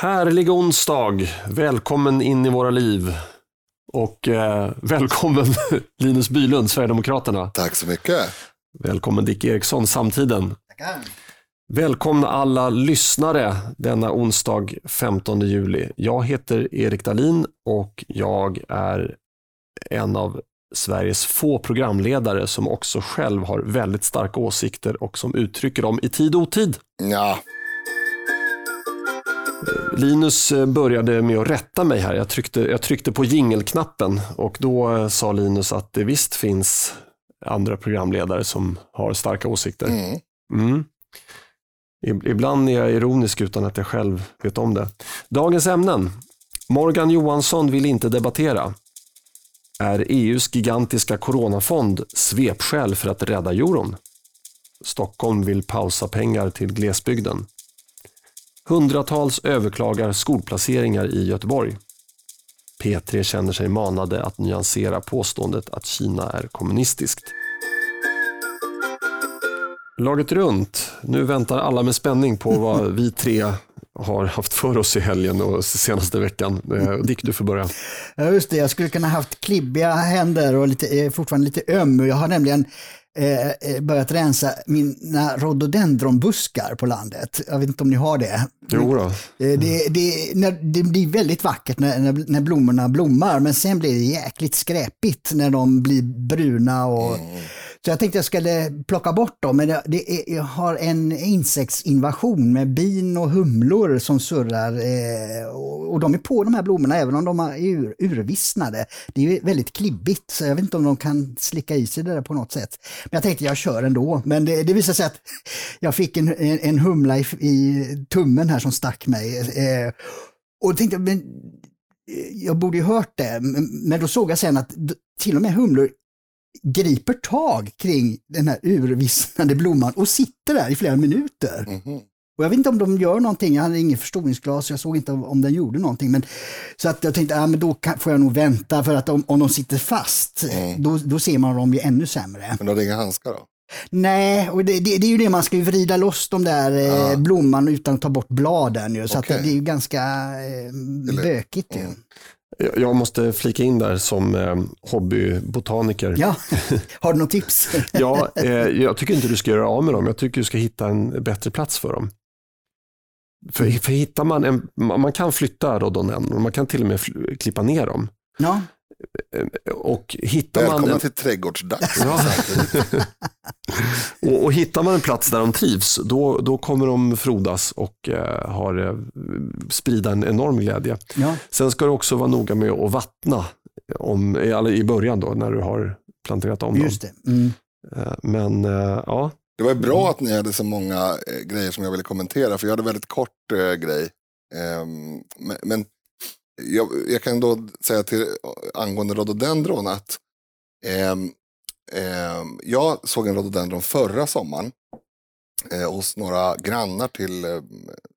Härlig onsdag. Välkommen in i våra liv. Och eh, välkommen Linus Bylund, Sverigedemokraterna. Tack så mycket. Välkommen Dick Eriksson, Samtiden. Tackar. Välkomna alla lyssnare denna onsdag 15 juli. Jag heter Erik Dalin och jag är en av Sveriges få programledare som också själv har väldigt starka åsikter och som uttrycker dem i tid och otid. Ja, Linus eh, började med att rätta mig här. Jag tryckte, jag tryckte på jingelknappen och då eh, sa Linus att det visst finns andra programledare som har starka åsikter. mm. Mm. Ib- Ibland är jag ironisk utan att jag själv vet om det. Dagens ämnen. Morgan Johansson vill inte debattera. Är EUs gigantiska coronafond svepskäl för att rädda euron? Stockholm vill pausa pengar till glesbygden. Hundratals överklagar skolplaceringar i Göteborg. P3 känner sig manade att nyansera påståendet att Kina är kommunistiskt. Laget runt. Nu väntar alla med spänning på vad vi tre har haft för oss i helgen och senaste veckan. Eh, Dick, du får börja. Ja, just det. Jag skulle kunna haft klibbiga händer och lite, eh, fortfarande lite öm. Jag har nämligen eh, eh, börjat rensa mina rhododendronbuskar på landet. Jag vet inte om ni har det. Jo då. Eh, Det, det, när, det blir väldigt vackert när, när, när blommorna blommar, men sen blir det jäkligt skräpigt när de blir bruna. Och, så jag tänkte jag skulle plocka bort dem, men det, det är, jag har en insektsinvasion med bin och humlor som surrar eh, och, och de är på de här blommorna även om de är ur, urvissnade. Det är ju väldigt klibbigt, så jag vet inte om de kan slicka i sig det där på något sätt. Men jag tänkte jag kör ändå, men det, det visade sig att jag fick en, en, en humla i, i tummen här som stack mig. Eh, och tänkte, men eh, jag borde ju hört det, men, men då såg jag sen att till och med humlor griper tag kring den här urvissnade blomman och sitter där i flera minuter. Mhm. Och jag vet inte om de gör någonting, jag hade inget förstoringsglas, jag såg inte om den gjorde någonting. Men, så att jag tänkte, ja, men då kan, får jag nog vänta för att om, om de sitter fast, Mm. då, då ser man dem ju ännu sämre. Men du hade inga handskar då? Nej, och det, det, det är ju det, man ska ju vrida loss de där eh, Ja. blomman utan att ta bort bladen. Ju, så att Okej. det är ju ganska eh, bökigt. Mm. Jag- måste flika in där som eh, hobbybotaniker. Ja, har du något tips? Ja, eh, jag tycker inte du ska göra av med dem. Jag tycker du ska hitta en bättre plats för dem. För, för hittar man en, man kan flytta rhododendron, man kan till och med klippa ner dem. Ja, Och hittar man Välkomna en, till trädgårdsdags. Ja. och, och hittar man en plats där de trivs, då, då kommer de frodas och eh, har, eh, sprida en enorm glädje. ja. Sen ska du också vara noga med att vattna om, i i början då, när du har planterat om dem. just det. Mm. Eh, Men eh, ja, Det var bra att ni hade så många eh, grejer som jag ville kommentera, för jag hade väldigt kort eh, grej. Ehm, men men jag, jag kan då säga till angående rhododendron att ehm, ehm, jag såg en rhododendron förra sommaren eh, hos några grannar till, eh,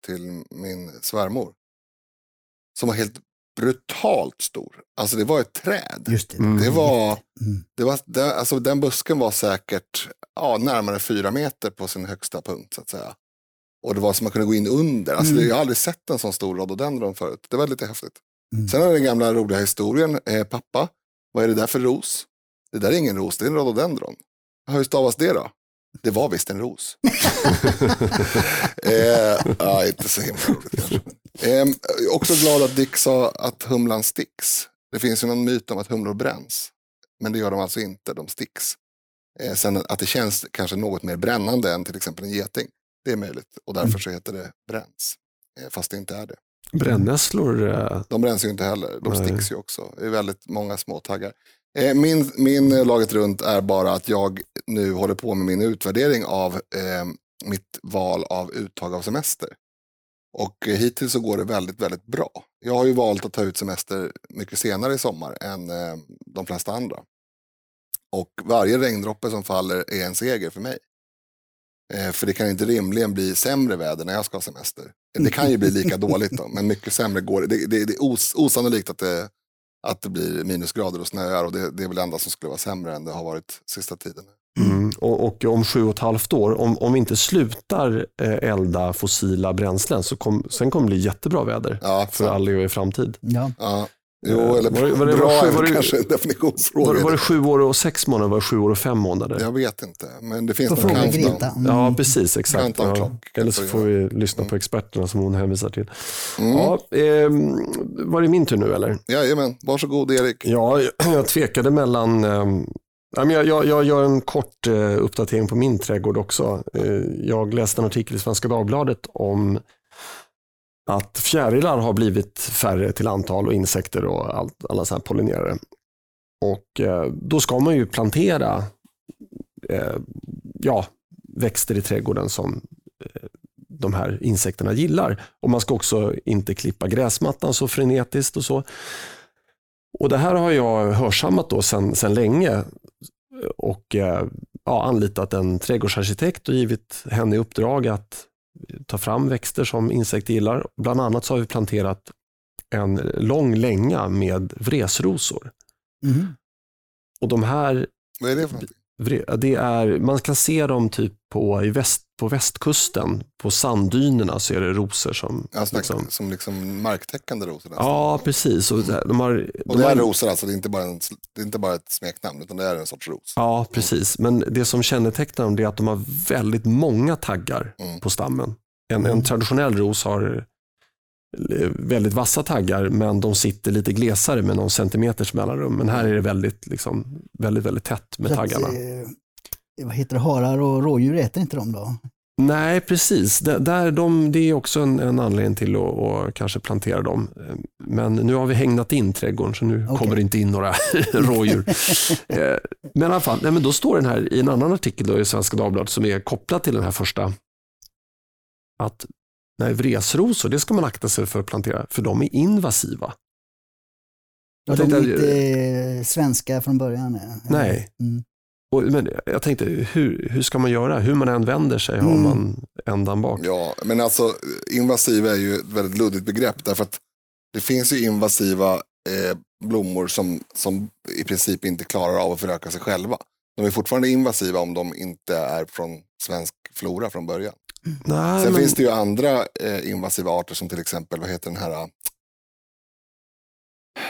till min svärmor. Som var helt brutalt stor. Alltså det var ett träd. Just det. Mm. Det var, Mm. det var, det, alltså den busken var säkert ja, närmare fyra meter på sin högsta punkt så att säga. Och det var som man kunde gå in under. Alltså, Mm. Jag har aldrig sett en sån stor rhododendron förut. Det var lite häftigt. Mm. Sen har vi den gamla roliga historien. Eh, pappa, vad är det där för ros? Det där är ingen ros, det är en rhododendron. "Ja, Hur stavas det då? Det var visst en ros. eh, ja, inte så himla roligt. Eh, också glad att Dick sa att humlan sticks. Det finns ju någon myt om att humlor bränns. Men det gör de alltså inte, de sticks. Eh, sen att det känns kanske något mer brännande än till exempel en geting. Det är möjligt och därför så heter det bränns. Eh, fast det inte är det. Brännässlor, eh, De bränns ju inte heller, de Nej. sticks ju också. Det är väldigt många små taggar. Eh, Min, min eh, laget runt är bara att jag nu håller på med min utvärdering av eh, mitt val av uttag av semester. Och eh, hittills så går det väldigt, väldigt bra. Jag har ju valt att ta ut semester mycket senare i sommar än eh, de flesta andra. Och varje regndroppe som faller är en seger för mig. Eh, för det kan inte rimligen bli sämre väder när jag ska ha semester. Det kan ju bli lika dåligt då, men mycket sämre går det. Det, det, det är os, osannolikt att det, att det blir minusgrader och snöar och det, det är väl det enda som skulle vara sämre än det har varit sista tiden. Mm. Och, och om sju och ett halvt år, om, om vi inte slutar eh, elda fossila bränslen, så kom, sen kommer det bli jättebra väder Ja, för all evig framtid. Ja. ja. Jo, eller Var det- var det- bra var är var det- kanske en definitionsfråga. Var, det- var det sju år och sex månader, var det sju år och fem månader? Jag vet inte, men det finns fråga countdown. Mm. Ja, precis. Exakt. Ja. Eller så får vi lyssna Mm. på experterna som hon hänvisar till. Mm. Ja, ehm, var det min tur nu eller? Jajamän, varsågod Erik. Ja, jag tvekade mellan... men jag, jag, jag gör en kort eh, uppdatering på min trädgård också. Eh, jag läste en artikel i Svenska Dagbladet om att fjärilar har blivit färre till antal och insekter och allt, alla så här pollinerare. Och eh, då ska man ju plantera eh, ja, växter i trädgården som eh, de här insekterna gillar. Och man ska också inte klippa gräsmattan så frenetiskt och så. Och det här har jag hörsammat då sedan, sen länge och eh, ja, anlitat en trädgårdsarkitekt och givit henne i uppdrag att ta fram växter som insekter gillar. Bland annat så har vi planterat en lång länga med vresrosor. Mhm. Och de här, Vad är det för någonting? Det är, man kan se dem typ på, i väst, på västkusten, på sanddynerna så är det rosor som... Snackar liksom, som liksom marktäckande rosor. nästan. ja, precis. Och de har, Och de det har, är rosor alltså, det är, inte bara en, det är inte bara ett smeknamn utan det är en sorts ros. Ja, precis. Men det som kännetecknar dem är att de har väldigt många taggar Mm. på stammen. En, en traditionell ros har väldigt vassa taggar men de sitter lite glesare med någon centimeters mellanrum. Men här är det väldigt, liksom, väldigt, väldigt tätt med Så att, taggarna. eh, vad heter det, harar och rådjur äter inte de då? Nej, precis. Det, där, de, det är också en, en anledning till att att kanske plantera dem. Men nu har vi hägnat in trädgården så nu Okej. kommer det inte in några rådjur. Eh, men i alla fall, nej, men då står den här i en annan artikel då i Svenska Dagbladet som är kopplad till den här första. Att nej, vresrosor, det ska man akta sig för att plantera, för de är invasiva. Ja, Jag de är inte svenska från början. eh. Nej. Mm. Och, men jag tänkte, hur, hur ska man göra? Hur man än vänder sig har Mm. man ändan bak. Ja, men alltså invasiv är ju ett väldigt luddigt begrepp därför att det finns ju invasiva eh, blommor som, som i princip inte klarar av att föröka sig själva. De är fortfarande invasiva om de inte är från svensk flora från början. Nej, Sen men- finns det ju andra eh, invasiva arter som till exempel, vad heter den här, eh,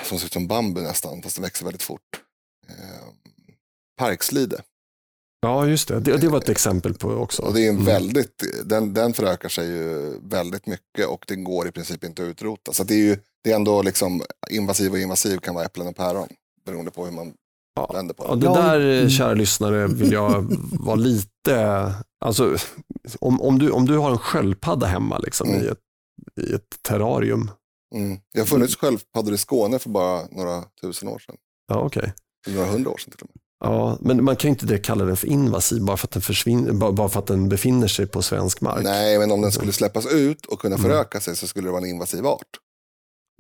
som ser ut som bambu nästan, fast den växer väldigt fort. Eh, parkslide. Ja, just det. det. Det var ett exempel på också. Och det är en Mm. väldigt, den, den förökar sig ju väldigt mycket och den går i princip inte att utrota. Så det är ju det är ändå liksom invasiv och invasiv kan vara äpplen och päron. Beroende på hur man Ja. vänder på Ja, det. det Ja, där, mm. kära lyssnare, vill jag vara lite... Alltså, om, om, du, om du har en sköldpadda hemma liksom, Mm. i, ett, i ett terrarium. Mm. Det har funnits sköldpaddor i Skåne för bara några tusen år sedan. Ja, okej. Eller några hundra år sedan till och med. Ja, men man kan ju inte direkt kalla den för invasiv bara för att den, försvinner, bara, för att den befinner sig på svensk mark. Nej, men om den skulle släppas ut och kunna Mm. föröka sig så skulle det vara en invasiv art.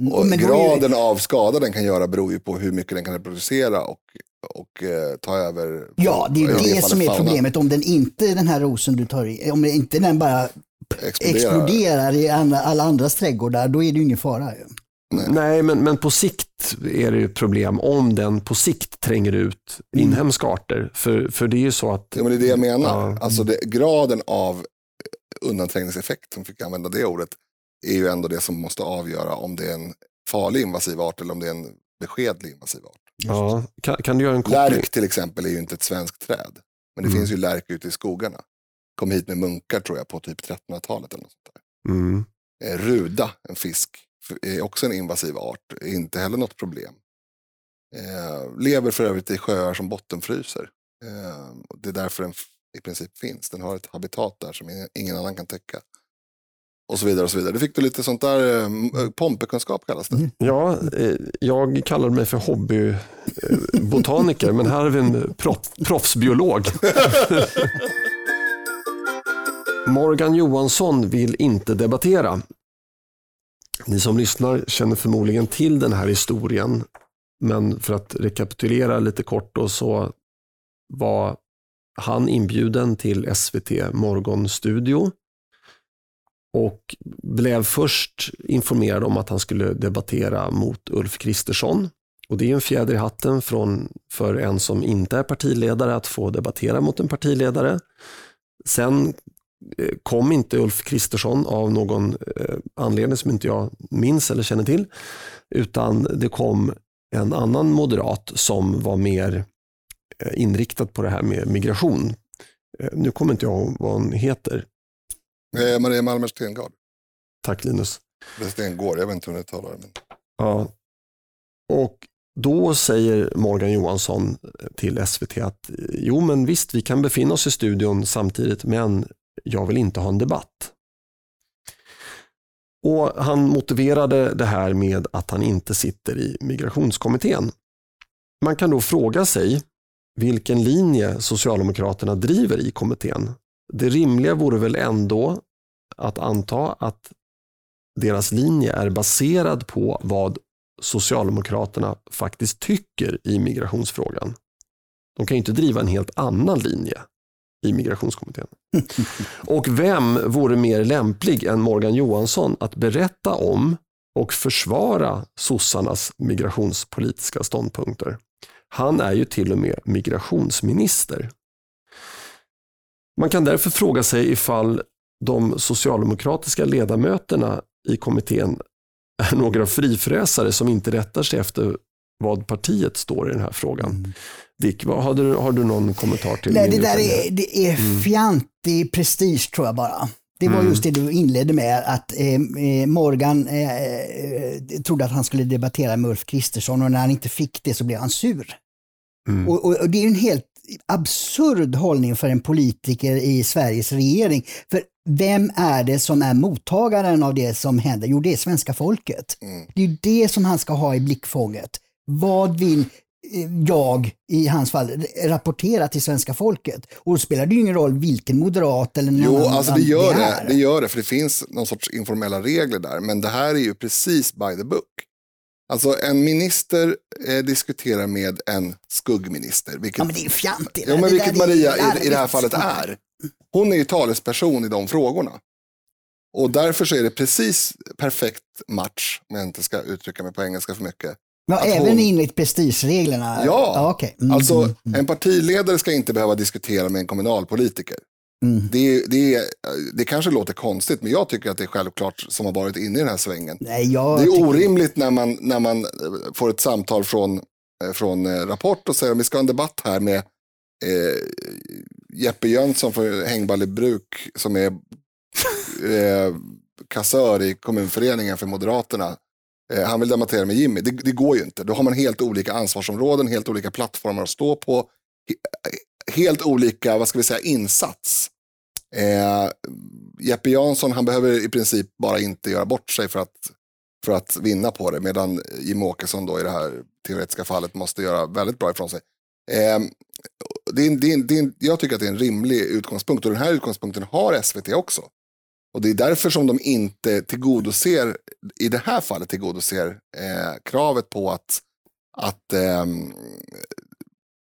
Mm, Och men är ju- graden av skada den kan göra beror ju på hur mycket den kan reproducera och, och eh, ta över. Ja, det är ju det som är fauna. problemet. Om den inte, den här rosen du tar i, om det inte den bara Exploderar. exploderar i andra, alla andras trädgårdar, då är det ju ingen fara. Ju. Nej, men, men på sikt är det ju ett problem om den på sikt tränger ut Mm. inhemska arter. För, för det är ju så att... Ja, men det är det jag menar. Ja. Alltså det, graden av undanträngningseffekt, om vi fick använda det ordet, är ju ändå det som måste avgöra om det är en farlig invasiv art eller om det är en beskedlig invasiv art. Ja, kan, kan du göra en koppling? Lärk till exempel är ju inte ett svenskt träd. Men det Mm. finns ju lärk ute i skogarna. Kom hit med munkar tror jag på typ 1300-talet. eller något sånt där. Mm. Eh, Ruda, en fisk, är också en invasiv art. Är inte heller något problem. Eh, lever för övrigt i sjöar som bottenfryser. Eh, det är därför den i princip finns. Den har ett habitat där som ingen annan kan täcka. Och så vidare. och så vidare. Det fick du lite sånt där, eh, eh, pompekunskap kallas det. Mm. Ja, eh, jag kallar mig för hobbybotaniker, men här har vi en proff, proffsbiolog. Morgan Johansson vill inte debattera. Ni som lyssnar känner förmodligen till den här historien, men för att rekapitulera lite kort då, så var han inbjuden till SVT Morgonstudio och blev först informerad om att han skulle debattera mot Ulf Kristersson. Och Det är en fjäder i hatten från, för en som inte är partiledare att få debattera mot en partiledare. Sen eh, kom inte Ulf Kristersson av någon eh, anledning som inte jag minns eller känner till. Utan det kom en annan moderat som var mer eh, inriktad på det här med migration. Nu kommer inte jag ihåg vad hon heter. Maria Malmer Stengard. Tack Linus. Det är Stengård, jag vet inte hur ni talar. Men... Ja. Och då säger Morgan Johansson till SVT att jo men visst vi kan befinna oss i studion samtidigt men jag vill inte ha en debatt. Och Han motiverade det här med att han inte sitter i migrationskommittén. Man kan då fråga sig vilken linje Socialdemokraterna driver i kommittén. Det rimliga vore väl ändå att anta att deras linje är baserad på vad Socialdemokraterna faktiskt tycker i migrationsfrågan. De kan ju inte driva en helt annan linje i migrationskommittén. Och vem vore mer lämplig än Morgan Johansson att berätta om och försvara sossarnas migrationspolitiska ståndpunkter? Han är ju till och med migrationsminister. Man kan därför fråga sig ifall de socialdemokratiska ledamöterna i kommittén är några frifräsare som inte rättar sig efter vad partiet står i den här frågan. Mm. Dick, vad, har, du, har du någon kommentar till Nej, det där är, det är mm. fjantig prestige tror jag bara. Det var mm. just det du inledde med, att eh, eh Morgan eh, eh, trodde att han skulle debattera med Ulf Kristersson och när han inte fick det så blev han sur. Mm. Och, och, och, det är en helt absurd hållning för en politiker i Sveriges regering. För vem är det som är mottagaren av det som händer? Jo, det är svenska folket. Mm. Det är det som han ska ha i blickfånget. Vad vill eh, jag, i hans fall, rapportera till svenska folket? Och då spelar det ju ingen roll vilken moderat eller någon Jo, annan alltså det gör det, det, det gör det, för det finns någon sorts informella regler där. Men det här är ju precis by the book. Alltså en minister eh, diskuterar med en skuggminister. Vilket, ja men det är ju fjantigt. Ja men vilket Maria i, i det här fallet är. Hon är ju talesperson i de frågorna. Och därför så är det precis perfekt match, om jag inte ska uttrycka mig på engelska för mycket. Ja, även hon... enligt prestigereglerna? Ja, ja okay. mm, alltså mm, mm. en partiledare ska inte behöva diskutera med en kommunalpolitiker. Mm. Det, det, det kanske låter konstigt, men jag tycker att det är självklart som har varit inne i den här svängen. Nej, det är orimligt när man, när man får ett samtal från, eh, från eh, Rapport och säger att vi ska ha en debatt här med eh, Jeppe Jönsson för Hängballebruk som är eh, kassör i kommunföreningen för Moderaterna. Eh, han vill debattera med Jimmy. Det, det, går ju inte. Då har man helt olika ansvarsområden, helt olika plattformar att stå på. Helt olika, vad ska vi säga, insats. Eh, Jeppe Jansson, han behöver i princip bara inte göra bort sig för att, för att vinna på det. Medan Jim Åkesson då i det här teoretiska fallet måste göra väldigt bra ifrån sig. Eh, det är, det är, det är, jag tycker att det är en rimlig utgångspunkt och den här utgångspunkten har SVT också. Och det är därför som de inte tillgodoser, i det här fallet tillgodoser eh, kravet på att, att eh,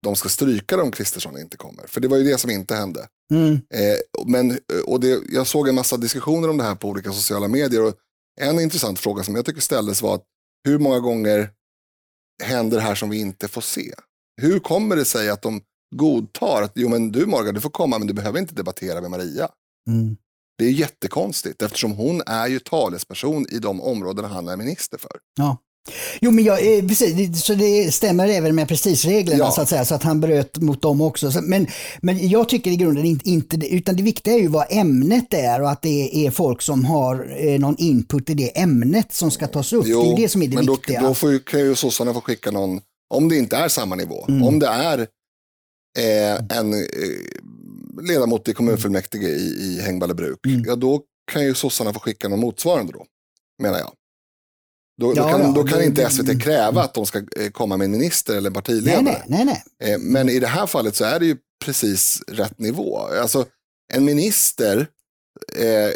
de ska stryka dem om Kristersson inte kommer. För det var ju det som inte hände. Mm. Eh, men, och det, jag såg en massa diskussioner om det här på olika sociala medier. Och en intressant fråga som jag tycker ställdes var att hur många gånger händer det här som vi inte får se? Hur kommer det sig att de godtar att jo, men du Morgan, du får komma men du behöver inte debattera med Maria. Mm. Det är jättekonstigt eftersom hon är ju talesperson i de områden han är minister för. Ja. Jo, men jag, eh, precis, så det stämmer även med prestigereglerna ja. så att säga, så att han bröt mot dem också. Men, men jag tycker i grunden inte, inte, utan det viktiga är ju vad ämnet är och att det är folk som har eh, någon input i det ämnet som ska tas upp. Jo, det är det som är det men viktiga. Då, då får ju, kan ju sossarna få skicka någon, om det inte är samma nivå, mm. om det är eh, en eh, ledamot i kommunfullmäktige i, i Hängballebruk, mm. ja då kan ju sossarna få skicka någon motsvarande då, menar jag. Då, ja, då kan, ja, då kan det, inte SVT det, kräva att de ska eh, komma med en minister eller en partiledare. Nej, nej, nej. Eh, men i det här fallet så är det ju precis rätt nivå. Alltså, en minister, eh,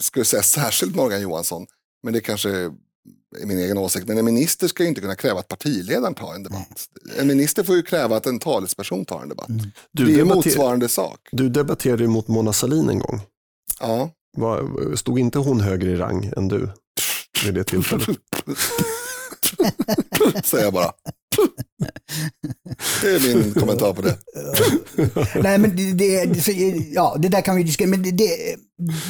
skulle säga särskilt Morgan Johansson, men det kanske är min egen åsikt, men en minister ska ju inte kunna kräva att partiledaren tar en debatt. Nej. En minister får ju kräva att en talesperson tar en debatt. Mm. det är motsvarande sak. Du debatterade ju mot Mona Sahlin en gång. Ja. Var, stod inte hon högre i rang än du vid det tillfället? Säger jag bara. Det är min kommentar på det. Nej, men det, det, så, ja, det där kan vi diskutera. Men det, det,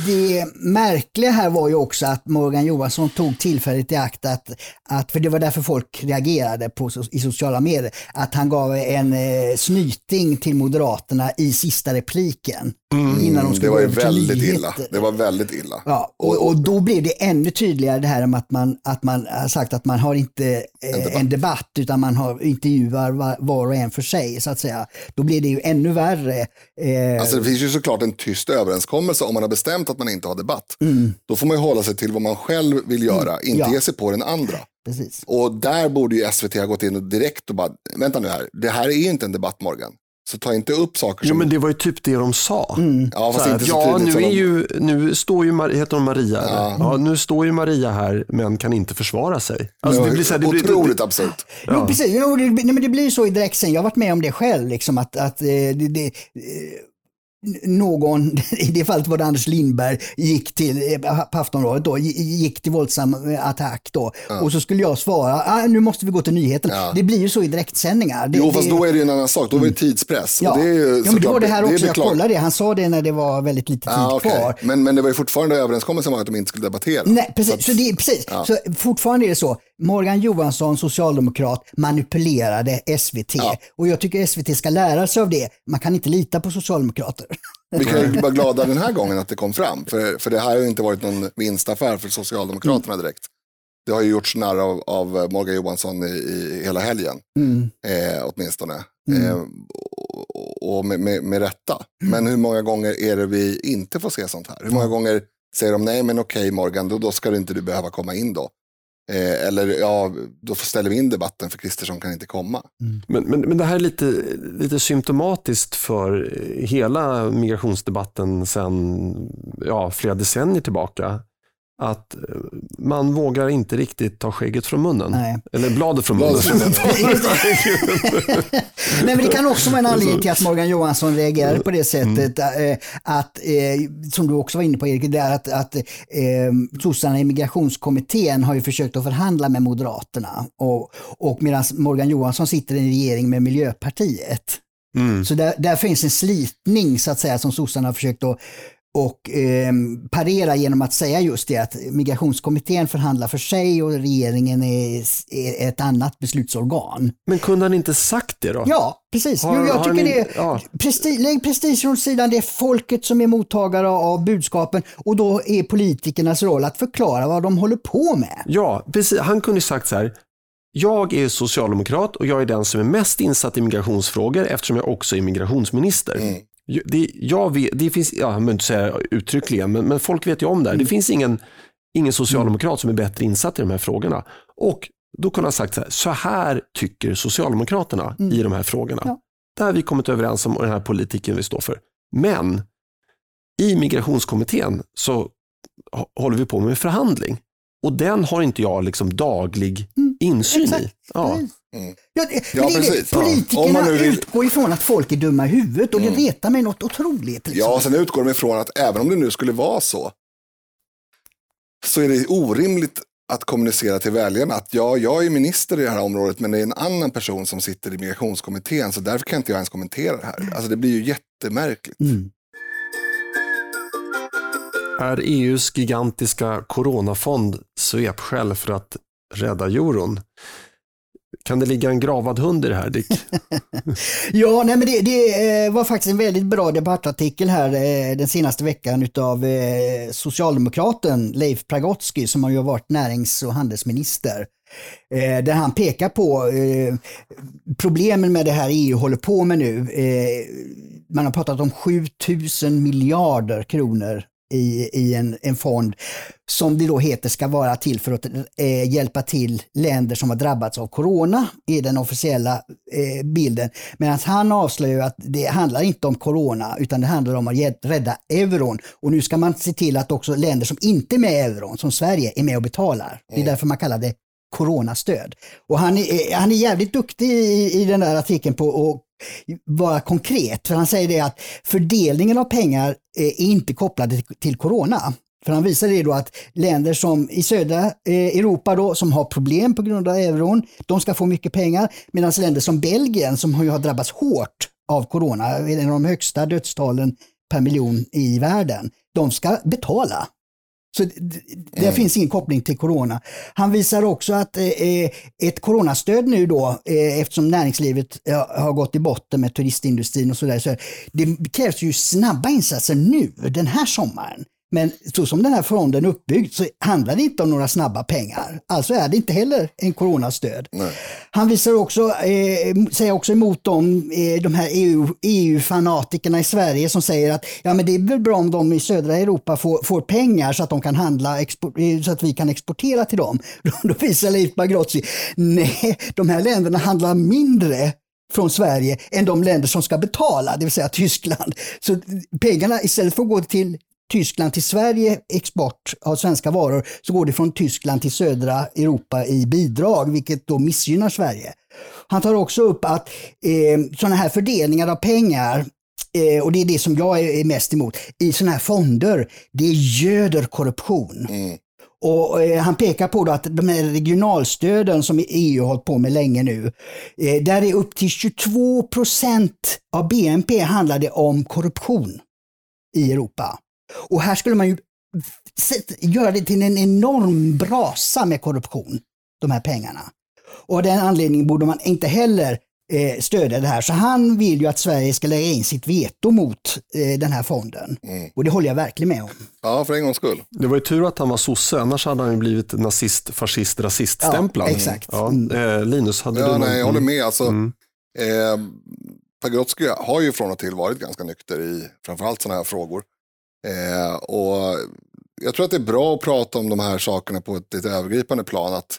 det märkliga här var ju också att Morgan Johansson tog tillfället i akt att, att för det var därför folk reagerade på, i sociala medier, att han gav en eh, snyting till Moderaterna i sista repliken. Mm, innan de det skulle var gå ju väldigt illa. Det var väldigt illa. Ja, och, och då blev det ännu tydligare det här med att man, att man har sagt att man har inte en, debatt. debatt. utan man har intervjuar var, var och en för sig så att säga. Då blir det ju ännu värre. Eh, Alltså det finns ju såklart en tyst överenskommelse om man har bestämt att man inte har debatt. mm, Då får man ju hålla sig till vad man själv vill göra, inte Ja. ge sig på den andra. precis. Och där borde ju SVT ha gått in och direkt och bara, vänta nu här, det här är inte en debatt Morgan. Så ta inte upp saker Jo, som... men det var ju typ det de sa. Mm. ja, Så fast inte så ja, tydligt nu, är de- ju, nu står ju, Mar- heter hon Maria? Ja. Ja. nu står ju Maria här men kan inte försvara sig. Alltså, det blir så här, det blir, Otroligt absurt. Jo, precis. Jo, det, nej, men det blir så i direktsändning. Jag har varit med om det själv. Liksom, att, att, eh, det, det, någon, i det fallet var det Anders Lindberg, gick till, eh, på Aftonbladet då, gi- gick till våldsam eh, attack då. Och så skulle jag svara, ah, nu måste vi gå till nyheten. Ja. Det blir ju så i direktsändningar. Det, Jo, fast det, då är det ju en annan sak. Då var det tidspress. Ja, Och det är ju ja men det var det här också. jag kollade det. Han sa det när det var väldigt lite tid Ja, okej. kvar. men, men det var ju fortfarande överenskommelsen var att de inte skulle debattera. Nej, precis. att- Så, det, precis. Så fortfarande är det så. Morgan Johansson, socialdemokrat, manipulerade SVT. Ja. Och jag tycker SVT ska lära sig av det. Man kan inte lita på socialdemokrater. Vi kan ju vara glada den här gången att det kom fram. För, för det här har ju inte varit någon vinstaffär för Socialdemokraterna Mm. direkt. Det har ju gjorts narr av, av Morgan Johansson i, i hela helgen. Mm. Eh, åtminstone. Mm. Eh, och och med, med, med rätta. Men hur många gånger är det vi inte får se sånt här? Hur många gånger säger de nej men okej Morgan, då, då ska du inte du behöva komma in då. Eh, eller ja, då ställer vi in debatten för Kristersson kan inte komma. Men, men, men det här är lite, lite symptomatiskt för hela migrationsdebatten sedan ja, flera decennier tillbaka. Att eh, man vågar inte riktigt ta skägget från munnen. Nej. Eller bladet från munnen. Nej, men det kan också vara en anledning till att Morgan Johansson reagerade på det sättet. Mm. Att, eh, som du också var inne på Erik, det är att, att eh, sossarna i migrationskommittén har ju försökt att förhandla med Moderaterna. Och, och medan Morgan Johansson sitter i en regering med Miljöpartiet. Mm. Så där, där finns en slitning så att säga som sossarna har försökt att och eh, parera genom att säga just det att migrationskommittén förhandlar för sig och regeringen är, är ett annat beslutsorgan. Men kunde han inte sagt det då? Ja, precis. Har- jo, jag tycker ni- det ja. presti, lägg prestigen åt sidan. Det är folket som är mottagare av budskapen och då är politikernas roll att förklara vad de håller på med. Ja, precis. Han kunde sagt så här. Jag är socialdemokrat och jag är den som är mest insatt i migrationsfrågor eftersom jag också är migrationsminister. Mm. Det, jag vet, det finns, ja, jag inte säga uttryckligen, men, men folk vet ju om det här. Mm. Det finns ingen, ingen socialdemokrat som är bättre insatt i de här frågorna. Och då kunde han sagt så här, så här tycker Socialdemokraterna i de här frågorna. Mm. Ja. Det här har vi kommit överens om och den här politiken vi står för. Men i migrationskommittén så håller vi på med en förhandling. Och den har inte jag liksom daglig insyn i. Mm. Exakt. Ja. Mm. Ja, Ja, precis. Ja. Om Politikerna man nu vill- Mm. utgår ifrån att folk är dumma i huvudet och det retar mig något otroligt. Liksom. Ja, och sen utgår de ifrån att även om det nu skulle vara så, så är det orimligt att kommunicera till väljarna att ja, jag är minister i det här området, men det är en annan person som sitter i migrationskommittén, så därför kan inte jag ens kommentera det här. Alltså det blir ju jättemärkligt. Mm. Är EUs gigantiska coronafond svepskäl för att rädda euron? Kan det ligga en gravad hund i det här Dick? Ja, nej, men det, det eh, var faktiskt en väldigt bra debattartikel här eh, den senaste veckan utav eh, socialdemokraten Leif Pragotsky som har ju varit närings och handelsminister. Där han pekar på problemen med det här EU håller på med nu. Man har pratat om 7000 miljarder kronor i, i en, en fond som det då heter ska vara till för att eh, hjälpa till länder som har drabbats av corona i den officiella eh, bilden. Medan han avslöjar att det handlar inte om corona utan det handlar om att rädda euron. Och nu ska man se till att också länder som inte är med i euron, som Sverige, är med och betalar. Det är därför man kallar det coronastöd. Och han är, han är jävligt duktig i, i den där artikeln på att vara konkret. För han säger det att fördelningen av pengar eh, är inte kopplade till, corona. För han visar det då att länder som i södra eh, Europa då, som har problem på grund av euron, de ska få mycket pengar. Medan länder som Belgien som ju har drabbats hårt av corona, en av de högsta dödstalen per miljon i världen, de ska betala. Så det mm. finns ingen koppling till corona. Han visar också att eh, eh, ett coronastöd nu då, eh, eftersom näringslivet eh, har gått i botten med turistindustrin och sådär, så det krävs ju snabba insatser nu, den här sommaren. Men så som den här fonden är uppbyggd så handlar det inte om några snabba pengar. Alltså är det inte heller en coronastöd. Nej. Han visar också, eh, säger också emot dem, eh, de här EU, EU-fanatikerna i Sverige som säger att ja, men det är väl bra om de i södra Europa får, får pengar så att de kan handla, eh, så att vi kan exportera till dem. Då visar Leif Pagrotsky, nej, de här länderna handlar mindre från Sverige än de länder som ska betala, det vill säga Tyskland. Så pengarna istället för att gå till Tyskland till Sverige export av svenska varor så går det från Tyskland till södra Europa i bidrag, vilket då missgynnar Sverige. Han tar också upp att eh, sådana här fördelningar av pengar eh, och det är det som jag är mest emot, i sådana här fonder, det göder korruption. Mm. Och eh, Han pekar på att de här regionalstöden som EU har hållit på med länge nu, eh, där är upp till 22 procent av BNP handlar det om korruption i Europa. Och här skulle man ju göra det till en enorm brasa med korruption, de här pengarna. Och av den anledningen borde man inte heller eh, stödja det här. Så han vill ju att Sverige ska lägga in sitt veto mot eh, den här fonden. Mm. Och det håller jag verkligen med om. Ja, för en gångs skull. Det var ju tur att han var sosse, annars hade han ju blivit nazist, fascist, rasiststämplad. Ja, exakt. Ja, mm. eh, Linus, hade ja, du någon... Nej, jag håller med. Alltså, mm. eh, Pagrotsky har ju från och till varit ganska nykter i framförallt sådana här frågor. Eh, och jag tror att det är bra att prata om de här sakerna på ett lite övergripande plan. Att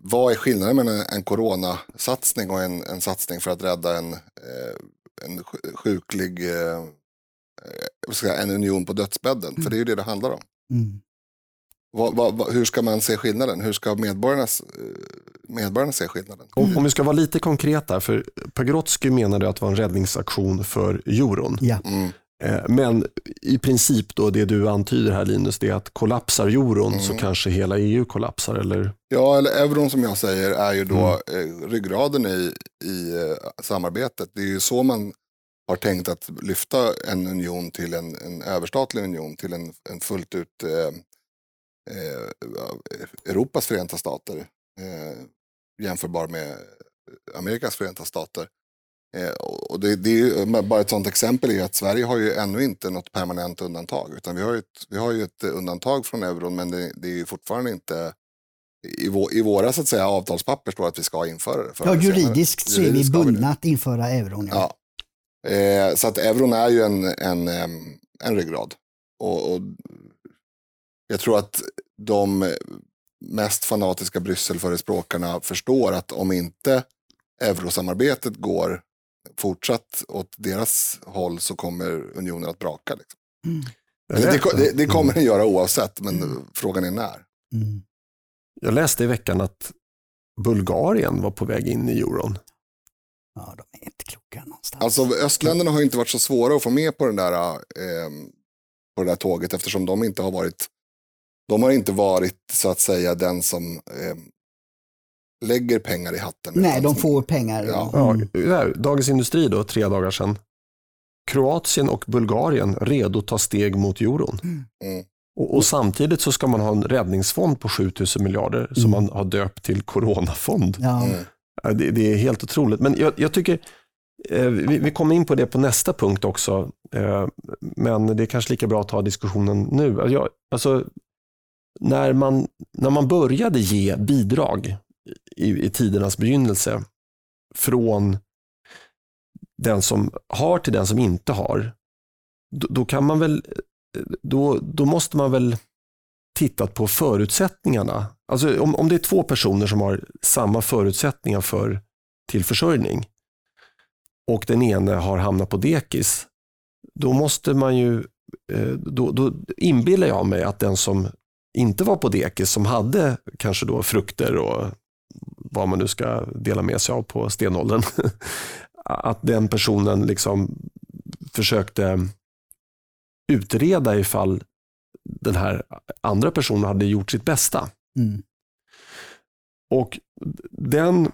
vad är skillnaden mellan en coronasatsning och en, en satsning för att rädda en, eh, en sjuklig, eh, säga, en union på dödsbädden? Mm. För det är ju det det handlar om. Mm. Va, va, va, hur ska man se skillnaden? Hur ska medborgarna, medborgarna se skillnaden? Om, om vi ska vara lite konkreta, för Pagrotsky menade att det var en räddningsaktion för euron. Ja. Mm. Eh, men i princip då det du antyder här Linus, det är att kollapsar euron mm. så kanske hela EU kollapsar eller? Ja, eller euron som jag säger är ju då mm. ryggraden i, i eh, samarbetet. Det är ju så man har tänkt att lyfta en union till en, en överstatlig union, till en, en fullt ut eh, eh, Europas förenta stater. Eh, jämförbar med Amerikas förenta stater. Eh, och det, det är bara ett sådant exempel är att Sverige har ju ännu inte något permanent undantag. Utan vi har ju ett, vi har ju ett undantag från euron men det, det är fortfarande inte i, vår, i våra så att säga, avtalspapper står att vi ska införa det. Ja, juridiskt så är vi bundna att införa euron. Ja. ja. Eh, så att euron är ju en, en, en ryggrad. Och, och jag tror att de mest fanatiska Brysselförespråkarna förstår att om inte eurosamarbetet går fortsatt åt deras håll så kommer unionen att braka. Liksom. Mm. Det, det, det, kommer den göra oavsett, men mm. frågan är när. Mm. Jag läste i veckan att Bulgarien var på väg in i euron. Ja, de är inte kloka någonstans. Alltså östländerna har inte varit så svåra att få med på, den där, eh, på det där tåget eftersom de inte har varit de har inte varit så att säga den som eh, lägger pengar i hatten. Nej, de får pengar. Ja. Mm. Ja, Dagens Industri då, tre dagar sedan. Kroatien och Bulgarien redo att ta steg mot euron. Mm. mm. Och, och, samtidigt så ska man ha en räddningsfond på 7000 miljarder mm. som man har döpt till coronafond. Ja. Mm. Det, det, är helt otroligt. Men jag, jag tycker, eh, vi, vi, kommer in på det på nästa punkt också, eh, men det är kanske lika bra att ta diskussionen nu. Jag, alltså, när, man, när man började ge bidrag i, i tidernas begynnelse från den som har till den som inte har, då, då, kan man väl, då, då måste man väl titta på förutsättningarna. Alltså om, om det är två personer som har samma förutsättningar för till försörjning och den ene har hamnat på dekis, då måste man ju, eh, då, då inbillar jag mig att den som inte var på dekis, som hade kanske då frukter och vad man nu ska dela med sig av på stenåldern, att den personen liksom försökte utreda ifall den här andra personen hade gjort sitt bästa. Mm. Och den,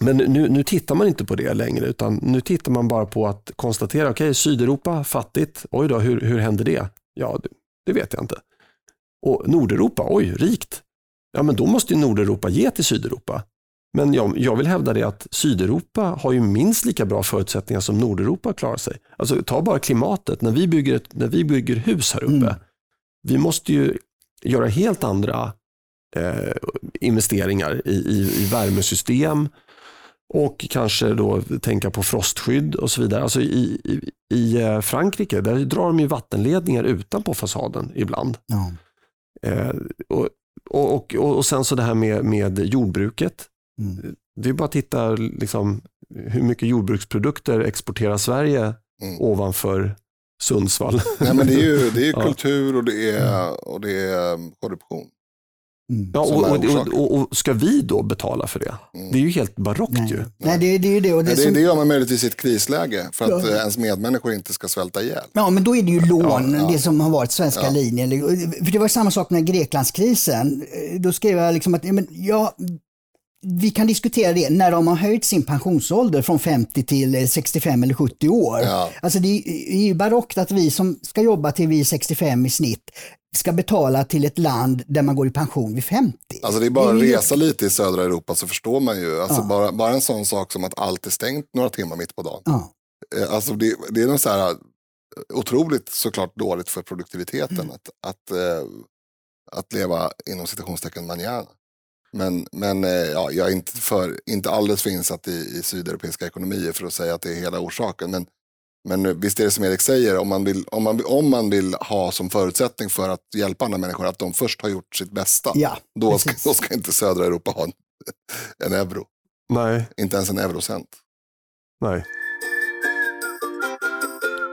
men nu, nu tittar man inte på det längre utan nu tittar man bara på att konstatera, okej okay, Sydeuropa fattigt, oj då, hur, hur hände det? Ja, det, det vet jag inte. Och Nordeuropa, oj, rikt. Ja, men då måste ju Nordeuropa ge till Sydeuropa. Men jag, jag, vill hävda det att Sydeuropa har ju minst lika bra förutsättningar som Nordeuropa klarar sig. Alltså ta bara klimatet, när vi bygger, ett, när vi bygger hus här uppe, mm. vi måste ju göra helt andra eh, investeringar i, i, i värmesystem och kanske då tänka på frostskydd och så vidare. Alltså i, i, i eh, Frankrike där drar de ju vattenledningar utanpå fasaden ibland. Ja. Eh, och, och, och, och sen så det här med, med jordbruket. Mm. Det är bara att titta liksom, hur mycket jordbruksprodukter exporterar Sverige mm. ovanför Sundsvall. Nej, men det är ju, det är ja. kultur och det är, och det är um, korruption. Mm. Ja, och, och, och, och, ska vi då betala för det? Mm. Det är ju helt barockt Nej. ju. Nej, det, det är ju det. Och det, Nej, det, det gör man möjligtvis i ett krisläge för att ja. ens medmänniskor inte ska svälta ihjäl. Ja, men då är det ju lån, ja, det som har varit svenska ja. linjen. För det var samma sak med Greklandskrisen. Då skrev jag liksom att men, ja, vi kan diskutera det när de har höjt sin pensionsålder från 50 till 65 eller 70 år. Ja. Alltså det är ju barockt att vi som ska jobba till vi är 65 i snitt ska betala till ett land där man går i pension vid 50. Alltså det är bara att resa lite i södra Europa så förstår man ju. Alltså ja. bara, bara en sån sak som att allt är stängt några timmar mitt på dagen. Ja. Eh, alltså det, det är något så här otroligt såklart dåligt för produktiviteten mm. att, att, äh, att leva inom citationstecken manjana. Men, men eh, ja, jag är inte, för, inte alldeles för insatt i, i sydeuropeiska ekonomier för att säga att det är hela orsaken. Men, men visst är det som Erik säger, om man, vill, om, man, om man vill ha som förutsättning för att hjälpa andra människor att de först har gjort sitt bästa, ja, då, ska, då ska inte södra Europa ha en, en euro. Nej. Inte ens en eurocent. Nej.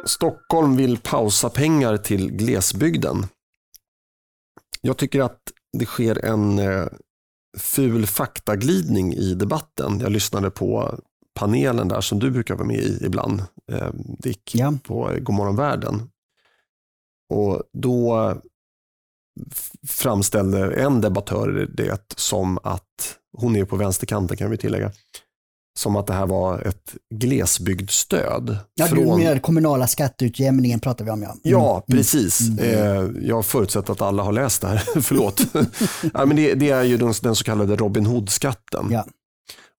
Stockholm vill pausa pengar till glesbygden. Jag tycker att det sker en eh, ful faktaglidning i debatten. Jag lyssnade på panelen där som du brukar vara med i ibland, eh, Dick, ja. på Godmorgon världen. Och då framställde en debattör det som att, hon är på vänsterkanten kan vi tillägga, som att det här var ett glesbygdsstöd. Ja, från... du menar kommunala skatteutjämningen pratar vi om ja. Mm. Ja, precis. Mm. Eh, jag förutsätter att alla har läst det här, förlåt. ja, men det, det, är ju den, den så kallade Robin Hood-skatten. Ja.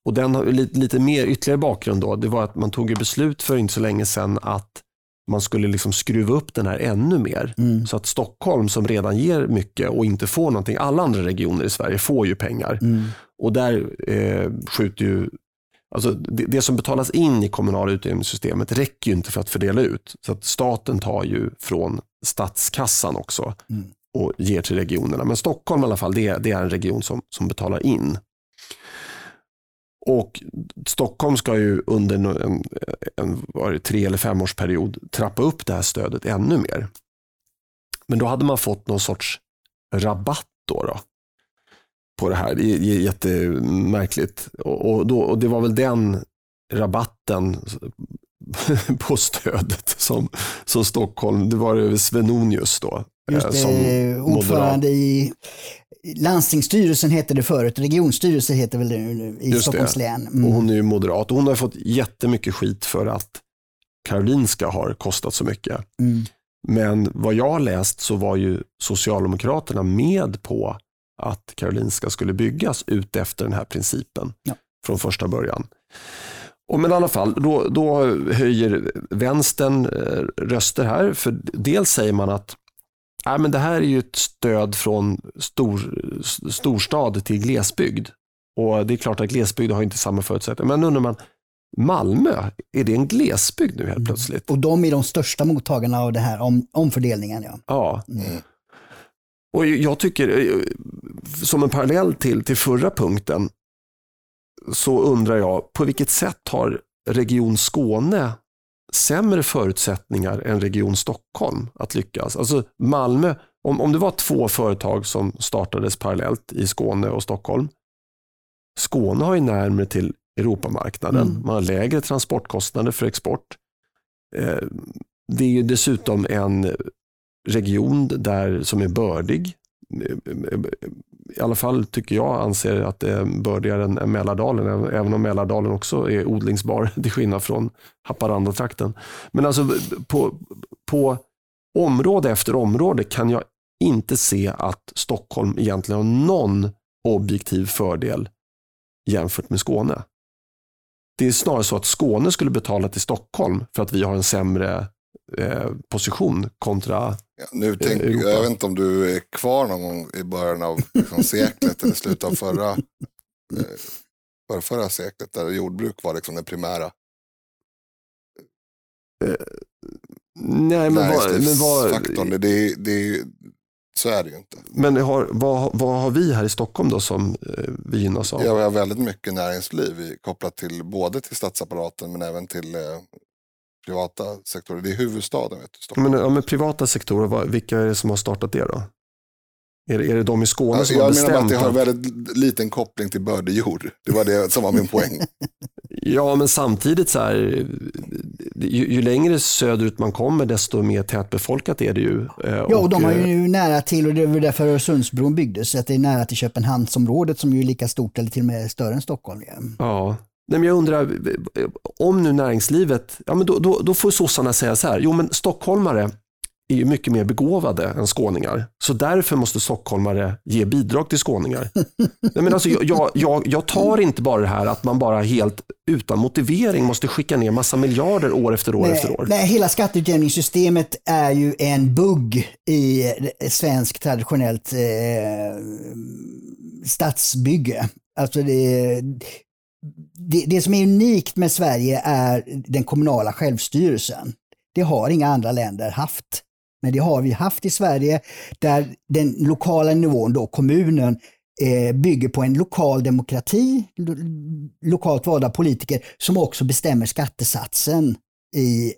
Och den har lite, lite mer ytterligare bakgrund då. Det var att man tog beslut för inte så länge sedan att man skulle liksom skruva upp den här ännu mer. Mm. Så att Stockholm som redan ger mycket och inte får någonting, alla andra regioner i Sverige får ju pengar. Mm. Och där eh, skjuter ju Alltså det, det, som betalas in i kommunala utjämningssystemet räcker ju inte för att fördela ut. Så att staten tar ju från statskassan också mm. och ger till regionerna. Men Stockholm i alla fall, det, det är en region som, som betalar in. Och Stockholm ska ju under en, en var det, tre eller femårsperiod trappa upp det här stödet ännu mer. Men då hade man fått någon sorts rabatt då. då på det här. Det är jättemärkligt. Och, och, då, och det var väl den rabatten på stödet som, som Stockholm, det var Svenonius då. Just eh, det, som ordförande i landstingsstyrelsen hette det förut, regionstyrelsen heter väl det nu i Just Stockholms det. län. Mm. Och hon är ju moderat och hon har fått jättemycket skit för att Karolinska har kostat så mycket. Mm. Men vad jag har läst så var ju Socialdemokraterna med på att Karolinska skulle byggas ut efter den här principen ja. från första början. Och men i alla fall, då, då höjer vänstern eh, röster här. För dels säger man att nej, men det här är ju ett stöd från stor, storstad till glesbygd. Och Det är klart att glesbygd har inte samma förutsättningar. Men undrar man, Malmö, är det en glesbygd nu helt mm. plötsligt? Och de är de största mottagarna av det här om, omfördelningen. Ja. ja. Mm. Och jag tycker, eh, som en parallell till, till förra punkten, så undrar jag, på vilket sätt har Region Skåne sämre förutsättningar än Region Stockholm att lyckas? Alltså Malmö, om, om det var två företag som startades parallellt i Skåne och Stockholm, Skåne har ju närmare till Europamarknaden. Mm. Man har lägre transportkostnader för export. Eh, det är ju dessutom en region där, som är bördig. I alla fall tycker jag anser att det är bördigare än, än Mälardalen, även om Mälardalen också är odlingsbar till skillnad från Haparanda-trakten. Men alltså på, på område efter område kan jag inte se att Stockholm egentligen har någon objektiv fördel jämfört med Skåne. Det är snarare så att Skåne skulle betala till Stockholm för att vi har en sämre eh, position kontra ja, nu tänk, Europa. Jag vet inte om du är kvar någon gång i början av liksom, seklet eller slutet av förra, eh, förra, förra seklet där jordbruk var liksom det primära. Eh, nej, men vad... Men vad det, det, så är det ju inte. Men har, vad, vad har vi här i Stockholm då som eh, vi gynnas av? Ja, vi har väldigt mycket näringsliv kopplat till både till statsapparaten men även till eh, privata sektorer. Det är huvudstaden. Vet du, Stockholm. Men, ja, men privata sektorer, vilka är det som har startat det då? Är det, är det de i Skåne alltså, som har bestämt? Jag menar att det har väldigt liten koppling till bördig jord. Det var det som var min poäng. ja, men samtidigt så här, ju, ju, längre söderut man kommer desto mer tätbefolkat är det ju. Eh, ja, och, och de har ju eh, nära till, och det var därför Öresundsbron byggdes, att det är nära till Köpenhamnsområdet som ju är lika stort eller till och med större än Stockholm. Ja. Nej, men jag undrar, om nu näringslivet, ja, men då, då, då får sossarna säga så här, jo men stockholmare är ju mycket mer begåvade än skåningar. Så därför måste stockholmare ge bidrag till skåningar. Nej, men alltså, jag, jag, jag tar inte bara det här att man bara helt utan motivering måste skicka ner massa miljarder år efter år nej, efter år. Nej, hela skatteutjämningssystemet är ju en bugg i svensk traditionellt eh, stadsbygge. Alltså det, det, det som är unikt med Sverige är den kommunala självstyrelsen. Det har inga andra länder haft. Men det har vi haft i Sverige där den lokala nivån, då kommunen, eh, bygger på en lokal demokrati, lo lokalt valda politiker som också bestämmer skattesatsen i,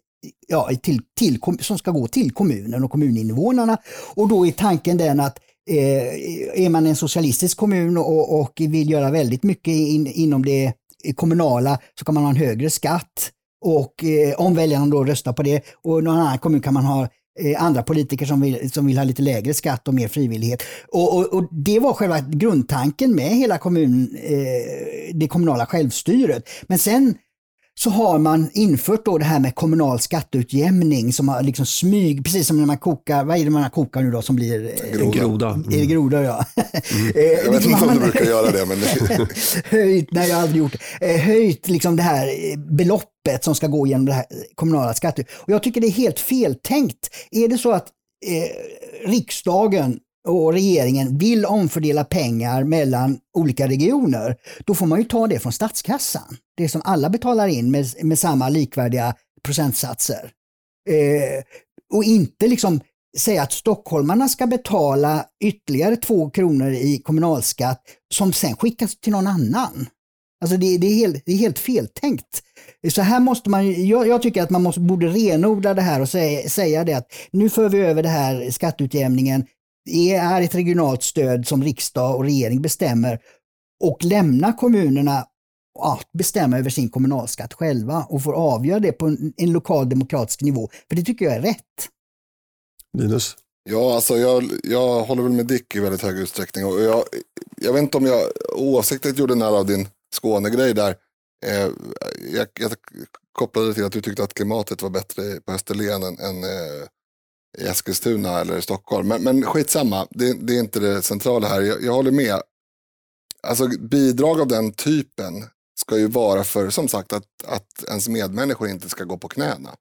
ja, till, till, som ska gå till kommunen och kommuninvånarna. Och då är tanken den att eh, Eh, är man en socialistisk kommun och, och vill göra väldigt mycket in, inom det kommunala så kan man ha en högre skatt och eh, om väljarna då röstar på det och någon annan kommun kan man ha Eh, andra politiker som vill, som vill ha lite lägre skatt och mer frivillighet. Och, och, och det var själva grundtanken med hela kommun, eh, det kommunala självstyret. Men sen så har man infört då det här med kommunal skatteutjämning som har liksom smyg, precis som när man kokar, vad är det man kokar nu då som blir? Eh, groda. Mm. Är det groda ja. Mm. Eh, jag vet inte om du brukar göra det men... höjt, nej jag har aldrig gjort det. Höjt liksom det här beloppet som ska gå genom det här kommunala skattet. Och jag tycker det är helt feltänkt. Är det så att eh, riksdagen och regeringen vill omfördela pengar mellan olika regioner, då får man ju ta det från statskassan. Det som alla betalar in med, med samma likvärdiga procentsatser. Eh, och inte liksom säga att stockholmarna ska betala ytterligare två kronor i kommunalskatt som sen skickas till någon annan. Alltså det, det, är, helt, det är helt feltänkt. Så här måste man, jag, jag tycker att man måste, borde renodla det här och säga, säga det att nu för vi över det här skatteutjämningen det är ett regionalt stöd som riksdag och regering bestämmer och lämna kommunerna att bestämma över sin kommunalskatt själva och får avgöra det på en, en lokal demokratisk nivå. För det tycker jag är rätt. Linus? Ja, alltså jag, jag håller väl med Dick i väldigt hög utsträckning. Och jag, jag vet inte om jag oavsiktligt gjorde nära av din Skånegrej där. Eh, jag, jag kopplade till att du tyckte att klimatet var bättre på Österlen än, än eh, i Eskilstuna eller i Stockholm. Men, men skitsamma, det, det är inte det centrala här. Jag, jag håller med. Alltså bidrag av den typen ska ju vara för, som sagt, att, att ens medmänniskor inte ska gå på knäna.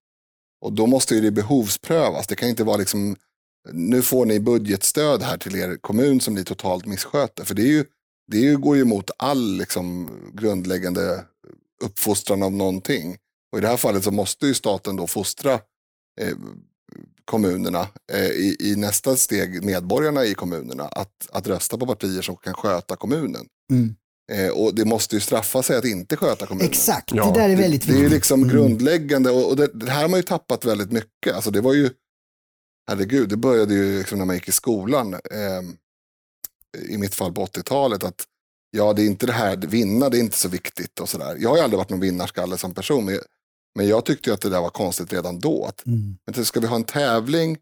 Och då måste ju det behovsprövas. Det kan inte vara liksom, nu får ni budgetstöd här till er kommun som ni totalt missköter. För det, är ju, det går ju emot all liksom, grundläggande uppfostran av någonting. Och i det här fallet så måste ju staten då fostra eh, kommunerna, eh, i, i, nästa steg medborgarna i kommunerna, att, att rösta på partier som kan sköta kommunen. Mm. Eh, och det måste ju straffa sig att inte sköta kommunen. Exakt, ja. det där är väldigt viktigt. Det, det är liksom mm. grundläggande och, och det, det, här har man ju tappat väldigt mycket. Alltså det var ju, herregud, det började ju liksom när man gick i skolan, eh, i mitt fall på 80-talet, att ja, det är inte det här, vinna det är inte så viktigt och sådär. Jag har ju aldrig varit någon vinnarskalle som person, men men jag tyckte att det där var konstigt redan då. Att, mm. men ska vi ha en tävling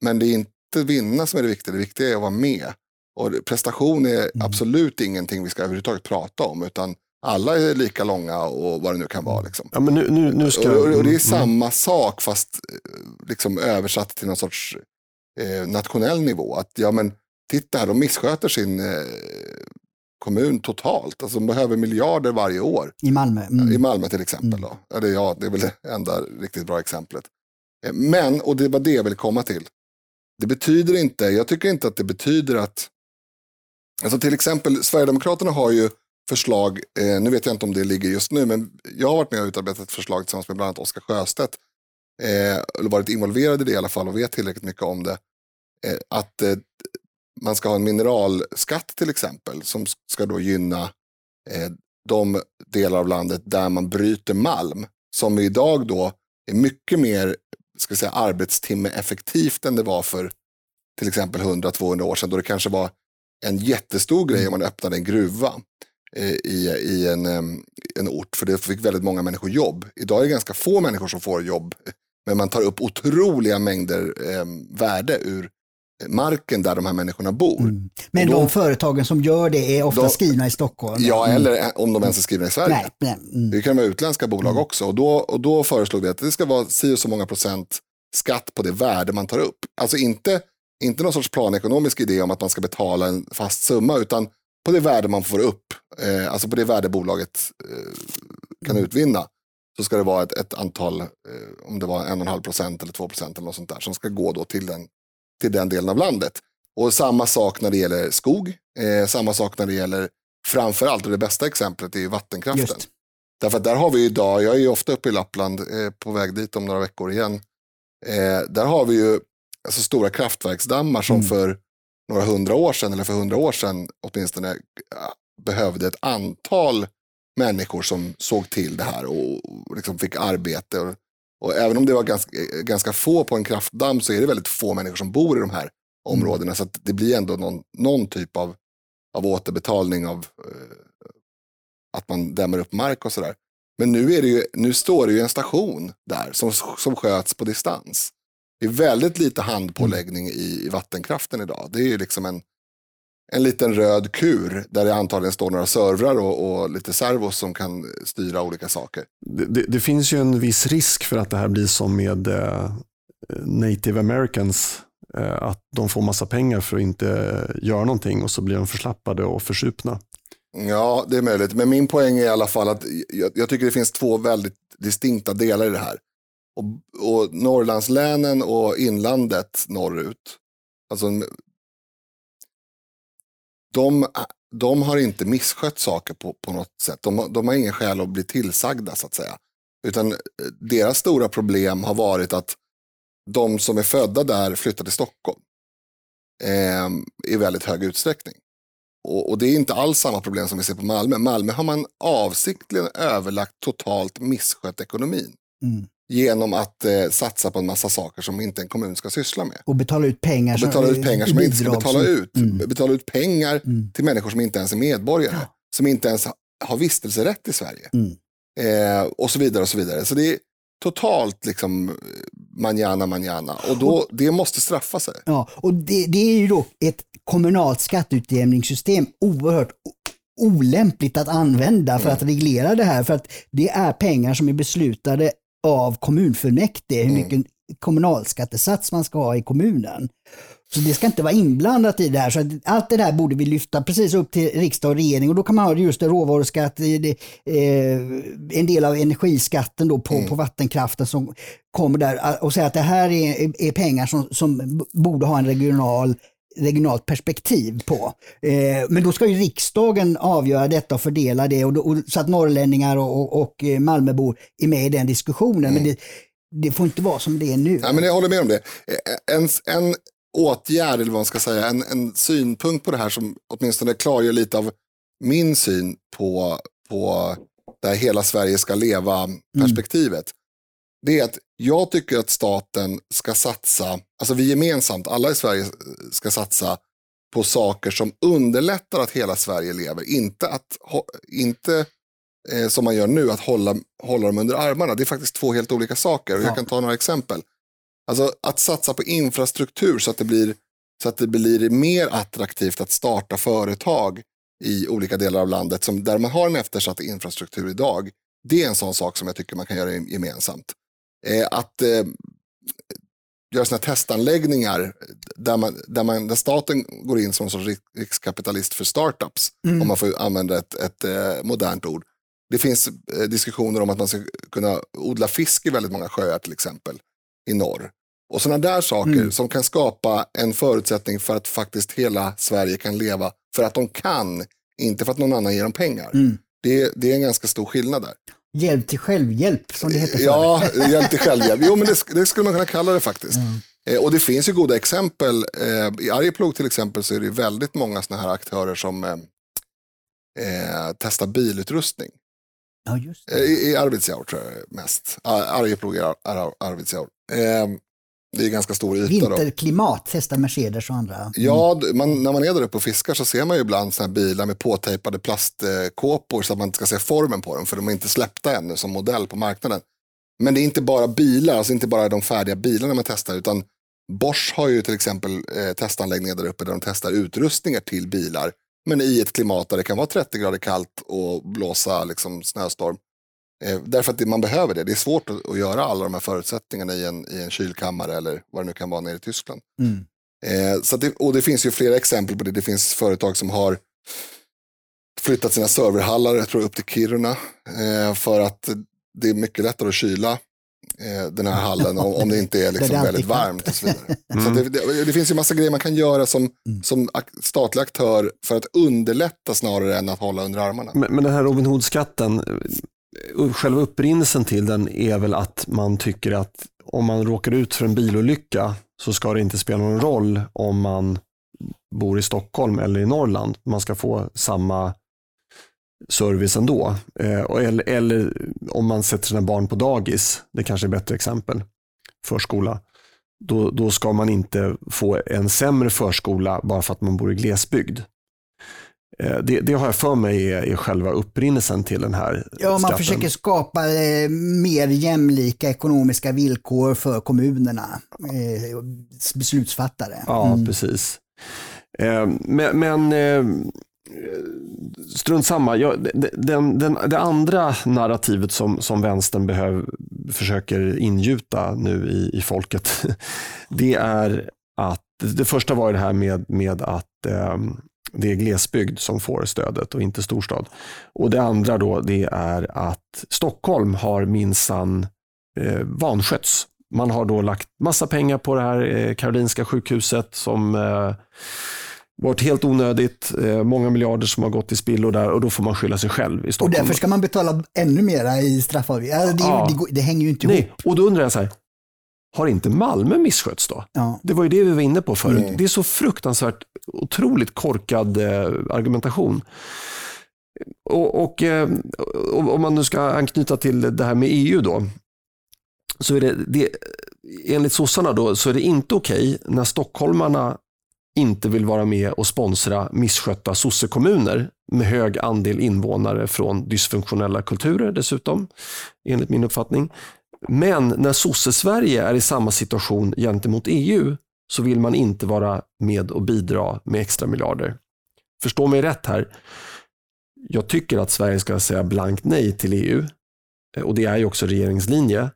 Men det är inte vinna som är det viktiga, det viktiga är att vara med. Och prestation är Mm. absolut ingenting vi ska överhuvudtaget prata om, utan alla är lika långa och vad det nu kan vara. Liksom. Ja, men nu, nu, nu ska... Och, och, det är Mm. samma sak fast eh, liksom översatt till någon sorts eh, nationell nivå. Att ja men titta här, de missköter sin eh, kommun totalt. Alltså de behöver miljarder varje år. I Malmö. Mm. I Malmö till exempel. Då. Eller ja, det är väl det enda riktigt bra exemplet. Eh, Men, och det var det jag ville komma till. Det betyder inte, jag tycker inte att det betyder att, alltså till exempel Sverigedemokraterna har ju förslag, eh, nu vet jag inte om det ligger just nu, men jag har varit med och utarbetat ett förslag tillsammans med bland annat Oskar Sjöstedt, eh, eller varit involverad i det i alla fall och vet tillräckligt mycket om det, eh, att eh, man ska ha en mineralskatt till exempel som ska då gynna eh, de delar av landet där man bryter malm, som idag då är mycket mer ska säga, arbetstimme effektivt än det var för till exempel 100-200 år sedan, då det kanske var en jättestor grej om man öppnade en gruva eh, i, i en, en ort, för det fick väldigt många människor jobb. Idag är det ganska få människor som får jobb, men man tar upp otroliga mängder em, värde ur marken där de här människorna bor. Mm. Men då- de företagen som gör det är ofta Då- skrivna i Stockholm. Ja, Mm. eller om de ens är skrivna i Sverige. Nej, nej. Mm. Det kan vara utländska bolag också. Och då, och då föreslog vi att det ska vara si och så många procent skatt på det värde man tar upp. Alltså inte, inte någon sorts planekonomisk idé om att man ska betala en fast summa, utan på det värde man får upp, eh, alltså på det värde bolaget eh, kan utvinna, så ska det vara ett, ett antal, eh, om det var 1,5 procent eller 2 procent eller något sånt där, som ska gå då till den, till den delen av landet. Och samma sak när det gäller skog, eh, samma sak när det gäller framförallt, och det bästa exemplet är ju vattenkraften. Just. Därför att där har vi idag, jag är ju ofta uppe i Lappland, eh, på väg dit om några veckor igen. Eh, där har vi ju alltså, stora kraftverksdammar som Mm. för några hundra år sedan, eller för hundra år sedan åtminstone, ja, behövde ett antal människor som såg till det här och, och liksom fick arbete. Och, och även om det var ganska, eh, ganska få på en kraftdamm så är det väldigt få människor som bor i de här områdena. Så att det blir ändå någon, någon typ av, av återbetalning av eh, att man dämmer upp mark och sådär. Men nu, är det ju, nu står det ju en station där som, som sköts på distans. Det är väldigt lite handpåläggning i, i vattenkraften idag. Det är ju liksom en, en liten röd kur där det antagligen står några servrar och, och lite servos som kan styra olika saker. Det, det, det finns ju en viss risk för att det här blir som med eh, native americans. Eh, att de får massa pengar för att inte göra någonting och så blir de förslappade och försupna. Ja, det är möjligt. Men min poäng är i alla fall att jag, jag tycker det finns två väldigt distinkta delar i det här. Och, och Norrlandslänen och inlandet norrut, alltså, de, de har inte misskött saker på, på något sätt. De, har- de har ingen skäl att bli tillsagda så att säga. Utan eh, deras stora problem har varit att de som är födda där flyttar till Stockholm. Eh, I väldigt hög utsträckning. Och, och det är inte alls samma problem som vi ser på Malmö. Malmö har man avsiktligen överlagt totalt misskött ekonomin. Mm. Genom att eh, satsa på en massa saker som inte en kommun ska syssla med. Och betala ut pengar. Och betala ut pengar som man inte ska betala som- ut. Mm. Betala ut pengar Mm. till människor som inte ens är medborgare. Ja. Som inte ens ha- har vistelserätt i Sverige. Mm. Eh, och så vidare och så vidare. Så det är totalt liksom eh, manjana manjana. Och då, det måste straffa sig. Ja, och det, det är ju då ett kommunalt skatteutjämningssystem oerhört olämpligt att använda för att reglera det här. För att det är pengar som är beslutade av kommunfullmäktige, hur Mm. mycket kommunalskattesats man ska ha i kommunen. Så det ska inte vara inblandat i det här. Så allt det där borde vi lyfta precis upp till riksdag och regering och då kan man ha just det, råvaruskatt, det, eh, en del av energiskatten då på, på vattenkraften som kommer där och säga att det här är, är pengar som, som borde ha en regional regionalt perspektiv på. Eh, men då ska ju riksdagen avgöra detta och fördela det och, och, så att norrlänningar och, och, och eh, Malmöbor är med i den diskussionen. Men det, det får inte vara som det är nu. Ja, men jag håller med om det. Eh, En, en åtgärd, eller vad man ska säga, en, en synpunkt på det här som åtminstone klargör lite av min syn på, på det här hela Sverige ska leva-perspektivet. Det är att jag tycker att staten ska satsa, alltså vi gemensamt, alla i Sverige ska satsa på saker som underlättar att hela Sverige lever. Inte, att, inte eh, som man gör nu, att hålla, hålla dem under armarna. Det är faktiskt två helt olika saker. Och Ja. Jag kan ta några exempel. Alltså att satsa på infrastruktur så att det blir, så att det blir mer attraktivt att starta företag i olika delar av landet som, där man har en eftersatt infrastruktur idag. Det är en sån sak som jag tycker man kan göra gemensamt. Eh, att eh, göra såna testanläggningar där, man, där, man, där staten går in som en sorts rikskapitalist för startups, mm. om man får använda ett, ett eh, modernt ord. Det finns diskussioner om att man ska kunna odla fisk i väldigt många sjöar till exempel i norr. Och sådana där saker mm. som kan skapa en förutsättning för att faktiskt hela Sverige kan leva för att de kan, inte för att någon annan ger dem pengar. Mm. Det, det är en ganska stor skillnad där. Hjälp till självhjälp som det heter förr. Ja, hjälp till självhjälp. Jo, men det, det, skulle man kunna kalla det faktiskt. Mm. Eh, och det finns ju goda exempel. Eh, I Arjeplog till exempel så är det väldigt många sådana här aktörer som eh, eh testar bilutrustning. Ja, just det. I, I Arvidsjaur tror jag mest. Arjeplog är Ar Arvidsjaur. Det är ganska stor yta. Vinterklimat, testa Mercedes och andra. Mm. Ja, man, när man är där uppe och fiskar så ser man ju ibland såna bilar med påtejpade plastkåpor så att man inte ska se formen på dem, för de är inte släppta ännu som modell på marknaden. Men det är inte bara bilar, alltså inte bara de färdiga bilarna man testar, utan Bosch har ju till exempel eh, testanläggningar där uppe där de testar utrustningar till bilar, men i ett klimat där det kan vara 30 grader kallt och blåsa liksom, snöstorm. Eh, därför att det, man behöver det. Det är svårt att, att, göra alla de här förutsättningarna i en, i en kylkammare eller vad det nu kan vara nere i Tyskland. Mm. Eh, så det, och det finns ju flera exempel på det. Det finns företag som har flyttat sina serverhallar jag tror, upp till Kiruna eh, för att det är mycket lättare att kyla eh, den här hallen om, om det inte är liksom väldigt varmt. Och så vidare. Mm. Så det, det, det, finns ju massa grejer man kan göra som, mm. som statlig aktör för att underlätta snarare än att hålla under armarna. Men, men den här Robin Hood-skatten, Eh, själva upprinnelsen till den är väl att man tycker att om man råkar ut för en bilolycka så ska det inte spela någon roll om man bor i Stockholm eller i Norrland. Man ska få samma service ändå. Eh, eller, eller om man sätter sina barn på dagis, det kanske är ett bättre exempel, förskola. Då, då ska man inte få en sämre förskola bara för att man bor i glesbygd. Eh, det, det, har jag för mig är, är själva upprinnelsen till den här Ja, man skatten. försöker skapa eh, mer jämlika ekonomiska villkor för kommunerna, eh, beslutsfattare. Ja, mm. precis. Eh, men, men eh, strunt samma. Ja, den, den, det andra narrativet som, som vänstern behöver, försöker ingjuta nu i, i folket, det är att det första var det här med, med att eh, det är glesbygd som får stödet och inte storstad. Och Det andra då det är att Stockholm har minsann eh, vanskötts. Man har då lagt massa pengar på det här eh, Karolinska sjukhuset som eh, varit helt onödigt, eh, många miljarder som har gått i spillo där och då får man skylla sig själv i Stockholm. Och därför ska man betala ännu mera i straffavgift. Alltså det, ja. det, det, hänger ju inte ihop. Nej, och då undrar jag så här, har inte Malmö misskötts då? Ja. Det var ju det vi var inne på förut. Mm. Det är så fruktansvärt otroligt korkad eh, argumentation. Och, och, eh, om man nu ska anknyta till det här med EU då, så är det, det enligt sossarna då, så är det inte okej okay när stockholmarna inte vill vara med och sponsra misskötta sossekommuner med hög andel invånare från dysfunktionella kulturer dessutom, enligt min uppfattning. Men när sosse-Sverige är i samma situation gentemot EU så vill man inte vara med och bidra med extra miljarder. Förstå mig rätt här. Jag tycker att Sverige ska säga blankt nej till EU och det är ju också regeringslinje.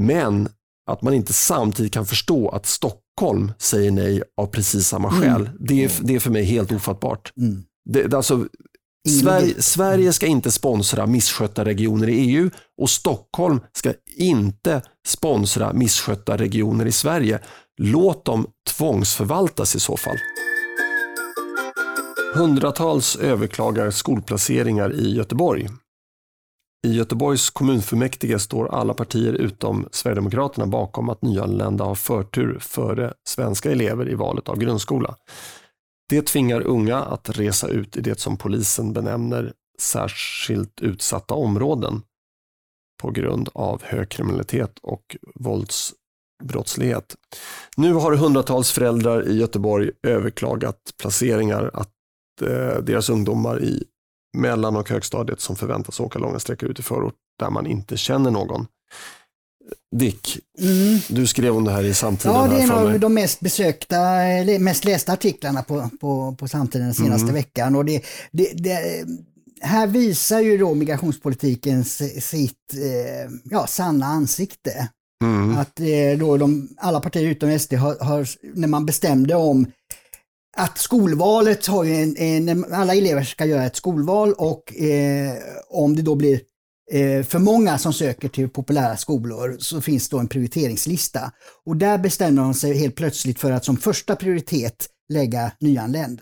Men att man inte samtidigt kan förstå att Stockholm säger nej av precis samma mm. skäl. Mm. Det, är, det är för mig helt ofattbart. Mm. Det, alltså, Sverige, Sverige ska inte sponsra misskötta regioner i EU och Stockholm ska inte sponsra misskötta regioner i Sverige. Låt dem tvångsförvaltas i så fall. Hundratals överklagar skolplaceringar i Göteborg. I Göteborgs kommunfullmäktige står alla partier utom Sverigedemokraterna bakom att nyanlända har förtur före svenska elever i valet av grundskola. Det tvingar unga att resa ut i det som polisen benämner särskilt utsatta områden på grund av hög kriminalitet och våldsbrottslighet. Nu har hundratals föräldrar i Göteborg överklagat placeringar att eh, deras ungdomar i mellan och högstadiet som förväntas åka långa sträckor ut i förort där man inte känner någon. Dick, Mm. du skrev om det här i samtiden. Ja, det är en av de mest besökta, eller mest lästa artiklarna på, på, på samtiden den senaste Mm. veckan. Och det, det, det, här visar ju då migrationspolitiken si- sitt eh, ja, sanna ansikte. Mm. Att eh, då de, alla partier utom SD har, har, när man bestämde om att skolvalet har ju en, en, alla elever ska göra ett skolval och eh, om det då blir eh, Eh, för många som söker till populära skolor så finns då en prioriteringslista. Och där bestämmer de sig helt plötsligt för att som första prioritet lägga nyanländ.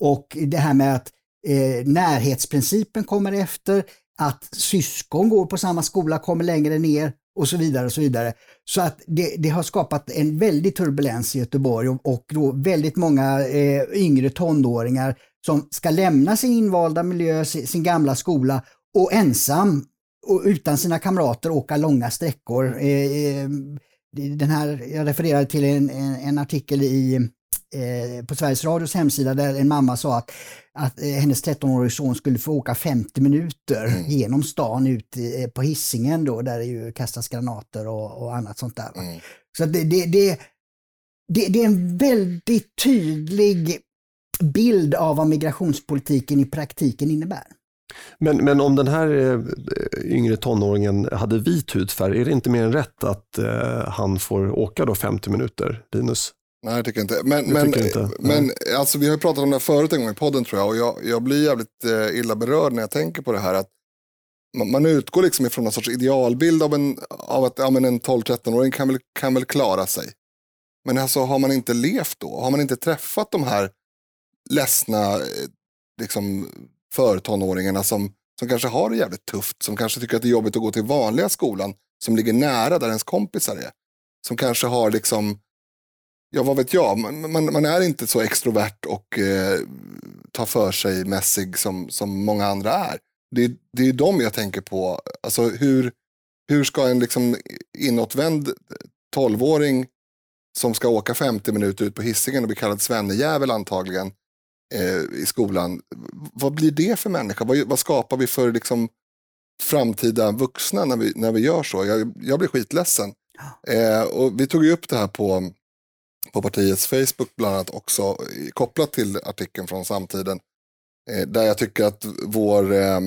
Och det här med att eh, närhetsprincipen kommer efter, att syskon går på samma skola kommer längre ner och så vidare. och Så vidare. Så att det, det har skapat en väldig turbulens i Göteborg och, och då väldigt många eh, yngre tonåringar som ska lämna sin invalda miljö, sin, sin gamla skola och ensam och utan sina kamrater åka långa sträckor. Eh, eh, den här, jag refererade till en, en, artikel i, eh, på Sveriges Radios hemsida där en mamma sa att, att eh, hennes 13-årige son skulle få åka 50 minuter genom stan ut eh, på hissingen då där det ju kastas granater och, och annat sånt där. Mm. Så det, det, det, det, det är en väldigt tydlig bild av vad migrationspolitiken i praktiken innebär. Men, men om den här eh, yngre tonåringen hade vit hudfärg, är det inte mer än rätt att eh, han får åka då 50 minuter, Linus? Nej, jag tycker inte. Men, Du men, inte? men alltså, vi har ju pratat om det här förut en gång i podden tror jag. Och jag, jag blir jävligt eh, illa berörd när jag tänker på det här. att Man, man utgår liksom ifrån någon sorts idealbild av, en, av att ja, men en 12-13-åring kan väl, kan väl klara sig. Men alltså har man inte levt då? Har man inte träffat de här ledsna eh, för tonåringarna som, som kanske har det jävligt tufft, som kanske tycker att det är jobbigt att gå till vanliga skolan, som ligger nära där ens kompisar är. Som kanske har liksom, ja vad vet jag, man, man, man är inte så extrovert och eh, tar för sig mässig som, som många andra är. Det, är- det är dem jag tänker på, alltså hur, hur ska en liksom inåtvänd tolvåring som ska åka 50 minuter ut på hissingen och bli kallad svennejävel antagligen eh, i skolan. Vad blir det för människa? Vad, vad skapar vi för liksom, framtida vuxna när vi, när vi gör så? Jag, jag blir skitledsen. Eh, och vi tog ju upp det här på, på partiets Facebook bland annat också, kopplat till artikeln från samtiden. Eh, där jag tycker att vår eh,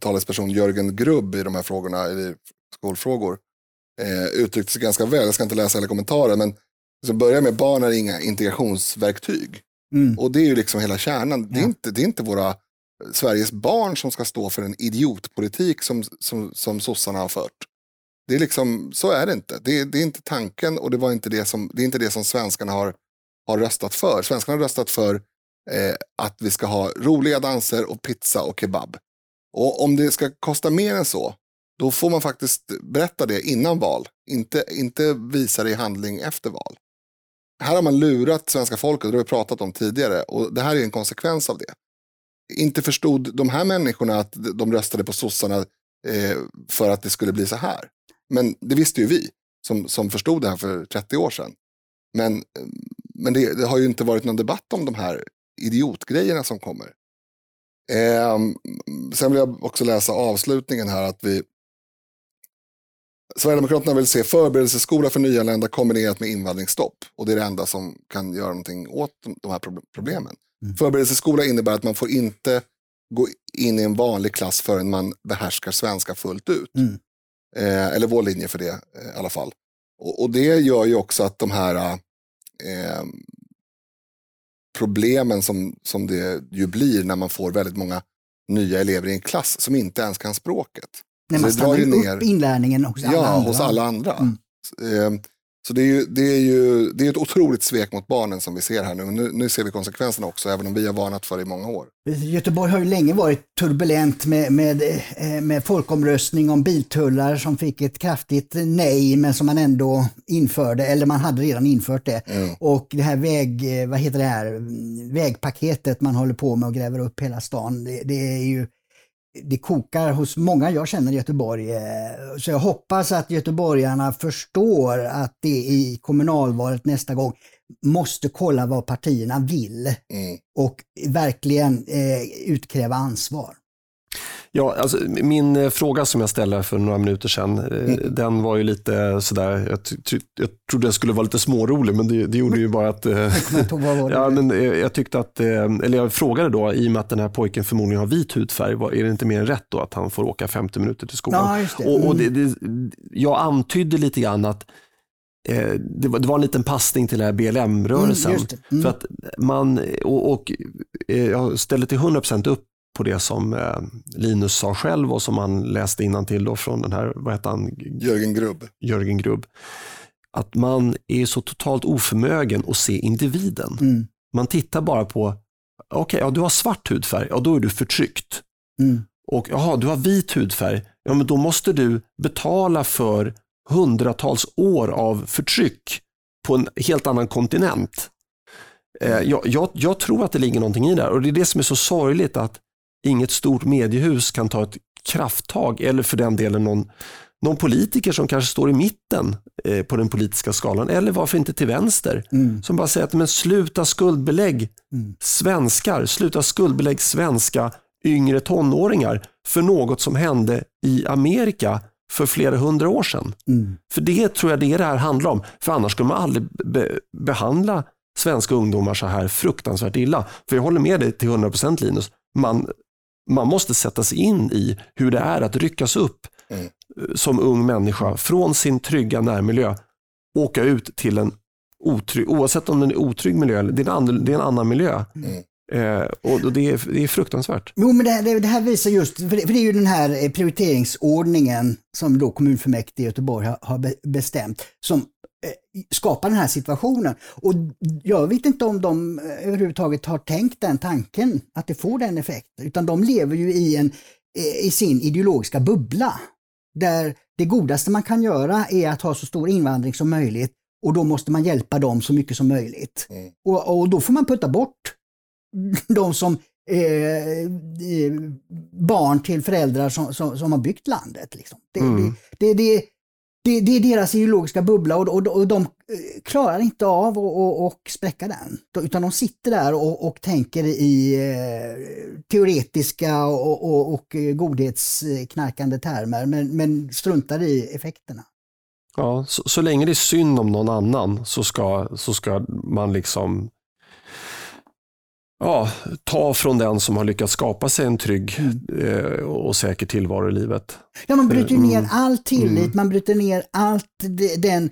talesperson Jörgen Grubb i de här frågorna, i skolfrågor, eh, uttryckte sig ganska väl. Jag ska inte läsa hela kommentaren, men som börjar med barn är inga integrationsverktyg. Mm. Och det är ju liksom hela kärnan. Det, är inte, det är inte våra Sveriges barn som ska stå för en idiotpolitik som, som, som sossarna har fört. Det är liksom, så är det inte. Det, det är inte tanken och det, var inte det, som, det är inte det som svenskarna har, har röstat för. Svenskarna har röstat för eh, att vi ska ha roliga danser och pizza och kebab. Och om det ska kosta mer än så, då får man faktiskt berätta det innan val. Inte, inte visa det i handling efter val. Här har man lurat svenska folket, det har vi pratat om tidigare, och det här är en konsekvens av det. Inte förstod de här människorna att de röstade på sossarna eh, för att det skulle bli så här. Men det visste ju vi som, som förstod det här för 30 år sedan. Men, eh, men det, det har ju inte varit någon debatt om de här idiotgrejerna som kommer. Eh, sen vill jag också läsa avslutningen här att vi Sverigedemokraterna vill se förberedelseskola för nyanlända kombinerat med invandringsstopp. Och det är det enda som kan göra någonting åt de- här prob- problemen. Mm. Förberedelseskola innebär att man får inte gå in i en vanlig klass förrän man behärskar svenska fullt ut. Mm. Eh, eller vår linje för det eh, i alla fall. Och, och det gör ju också att de här eh, problemen som, som det ju blir när man får väldigt många nya elever i en klass som inte ens kan språket. När man stannar ju upp ner- inlärningen hos alla ja, andra. hos alla andra. Mm. Eh, Så det är ju, det är ju det är ett otroligt svek mot barnen som vi ser här nu. nu. Nu ser vi konsekvenserna också, även om vi har varnat för det i många år. Göteborg har ju länge varit turbulent med, med, eh, med folkomröstning om biltullar som fick ett kraftigt nej men som man ändå införde, eller man hade redan infört det. Mm. Och det här väg, eh, vad heter det här, Mm, vägpaketet man håller på med och gräver upp hela stan, det, det är ju det kokar hos många jag känner i Göteborg. eh, Så jag hoppas att göteborgarna förstår att det i kommunalvalet nästa gång måste kolla vad partierna vill Mm. och verkligen eh, utkräva ansvar. Ja, alltså, min eh, fråga som jag ställde för några minuter sedan, mm. den var ju lite sådär, jag, jag trodde den skulle vara lite smårolig, men det, det gjorde ju bara att... ja, men jag tyckte att, eller jag frågade då, i och med att den här pojken förmodligen har vit hudfärg, är det inte mer än rätt då att han får åka 50 minuter till skolan? Ja, det. Mm. Och, och det, jag antydde lite grann att Eh, det, var, det var en liten passning till den här BLM-rörelsen. Mm, mm. För att man, och, och eh, jag ställde till 100% upp på det som eh, Linus sa själv och som han läste till då från den här, vad heter han? Jörgen Grubb. Jörgen Grubb. Att man är så totalt oförmögen att se individen. Mm. Man tittar bara på, okej, okay, ja, du har svart hudfärg, ja då är du förtryckt. Mm. Och jaha, du har vit hudfärg, ja men då måste du betala för hundratals år av förtryck på en helt annan kontinent. Eh, jag, jag, jag, tror att det ligger någonting i det här och det är det som är så sorgligt att inget stort mediehus kan ta ett krafttag eller för den delen någon, någon politiker som kanske står i mitten eh, på den politiska skalan eller varför inte till vänster mm. som bara säger att men sluta skuldbelägg mm. svenskar, sluta skuldbelägg svenska yngre tonåringar för något som hände i Amerika för flera hundra år sedan. Mm. För det tror jag det är det här handlar om. För annars skulle man aldrig be behandla svenska ungdomar så här fruktansvärt illa. För jag håller med dig till 100% Linus. Man, man måste sätta sig in i hur det är att ryckas upp mm. som ung människa från sin trygga närmiljö, åka ut till en otrygg, oavsett om det är otrygg miljö det är en annan, det är en annan miljö. Mm. Eh, och det är, det är fruktansvärt. Jo, men det, det, det, här visar just, för det, för det, är ju den här eh, prioriteringsordningen som då kommunfullmäktige i Göteborg har, har bestämt, som eh, skapar den här situationen. Och jag vet inte om de eh, överhuvudtaget har tänkt den tanken, att det får den effekten, utan de lever ju i, en, eh, i sin ideologiska bubbla. Där det godaste man kan göra är att ha så stor invandring som möjligt och då måste man hjälpa dem så mycket som möjligt. Mm. Och, och då får man putta bort de som eh, eh, barn till föräldrar som, som, som, har byggt landet. Liksom. Det, mm. det, det, det, det, är deras ideologiska bubbla och, och, och de eh, klarar inte av att spräcka den. Utan de sitter där och, och tänker i eh, teoretiska och, och, och eh, godhetsknarkande termer men, men struntar i effekterna. Ja, så, så länge det är synd om någon annan så ska, så ska man liksom ja, ta från den som har lyckats skapa sig en trygg eh, och säker tillvaro i livet. Ja, man bryter ner mm. all tillit, mm. man bryter ner allt den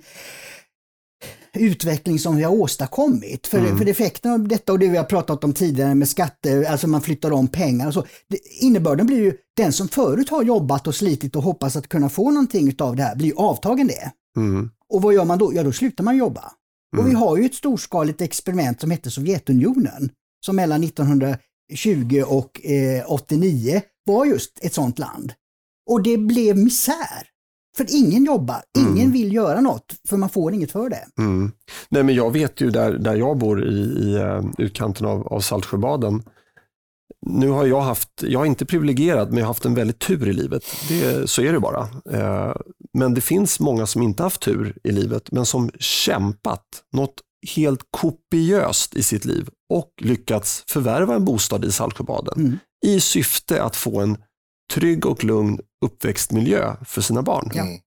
utveckling som vi har åstadkommit. För, mm. för effekten av detta och det vi har pratat om tidigare med skatter, alltså man flyttar om pengar och så. Det, innebörden blir ju, den som förut har jobbat och slitit och hoppas att kunna få någonting av det här blir avtagen det. Mm. Och vad gör man då? Ja, då slutar man jobba. Och vi mm. har ju ett storskaligt experiment som heter Sovjetunionen som mellan 1920 och eh, 89 var just ett sånt land. Och det blev misär. För ingen jobbar, ingen mm. vill göra något, för man får inget för det. Mm. Nej, men jag vet ju där, där jag bor i, i uh, utkanten av, av Saltsjöbaden, nu har jag haft, jag är inte privilegierad, men jag har haft en väldigt tur i livet. Det, så är det bara. Uh, men det finns många som inte haft tur i livet, men som kämpat något helt kopiöst i sitt liv och lyckats förvärva en bostad i Saltsjöbaden mm. i syfte att få en trygg och lugn uppväxtmiljö för sina barn. Mm.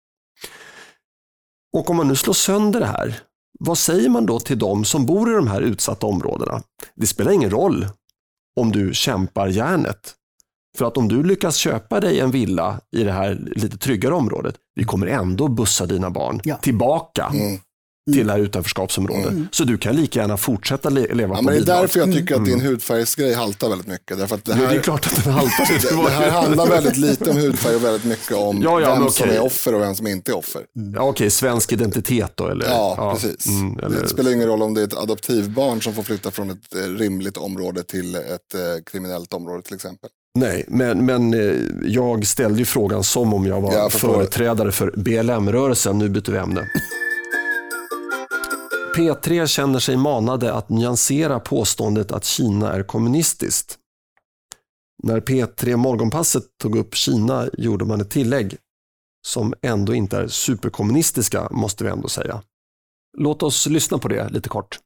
Och om man nu slår sönder det här, vad säger man då till de som bor i de här utsatta områdena? Det spelar ingen roll om du kämpar järnet. För att om du lyckas köpa dig en villa i det här lite tryggare området, vi kommer ändå bussa dina barn ja. tillbaka mm till det här utanförskapsområdet. Mm. Så du kan lika gärna fortsätta le leva ja, på men Det är därför jag tycker att din mm. hudfärgsgrej haltar väldigt mycket. Därför att det, här, det är klart att den haltar. det, det här handlar väldigt lite om hudfärg och väldigt mycket om ja, ja, vem okay. som är offer och vem som inte är offer. Mm. Ja, Okej, okay. svensk identitet då? Eller? Ja, ja precis. Mm, eller... Det spelar ingen roll om det är ett adoptivbarn som får flytta från ett eh, rimligt område till ett eh, kriminellt område till exempel. Nej, men, men eh, jag ställde ju frågan som om jag var jag företrädare för BLM-rörelsen. Nu byter vi ämne. P3 känner sig manade att nyansera påståendet att Kina är kommunistiskt. När P3 Morgonpasset tog upp Kina gjorde man ett tillägg som ändå inte är superkommunistiska måste vi ändå säga. Låt oss lyssna på det lite kort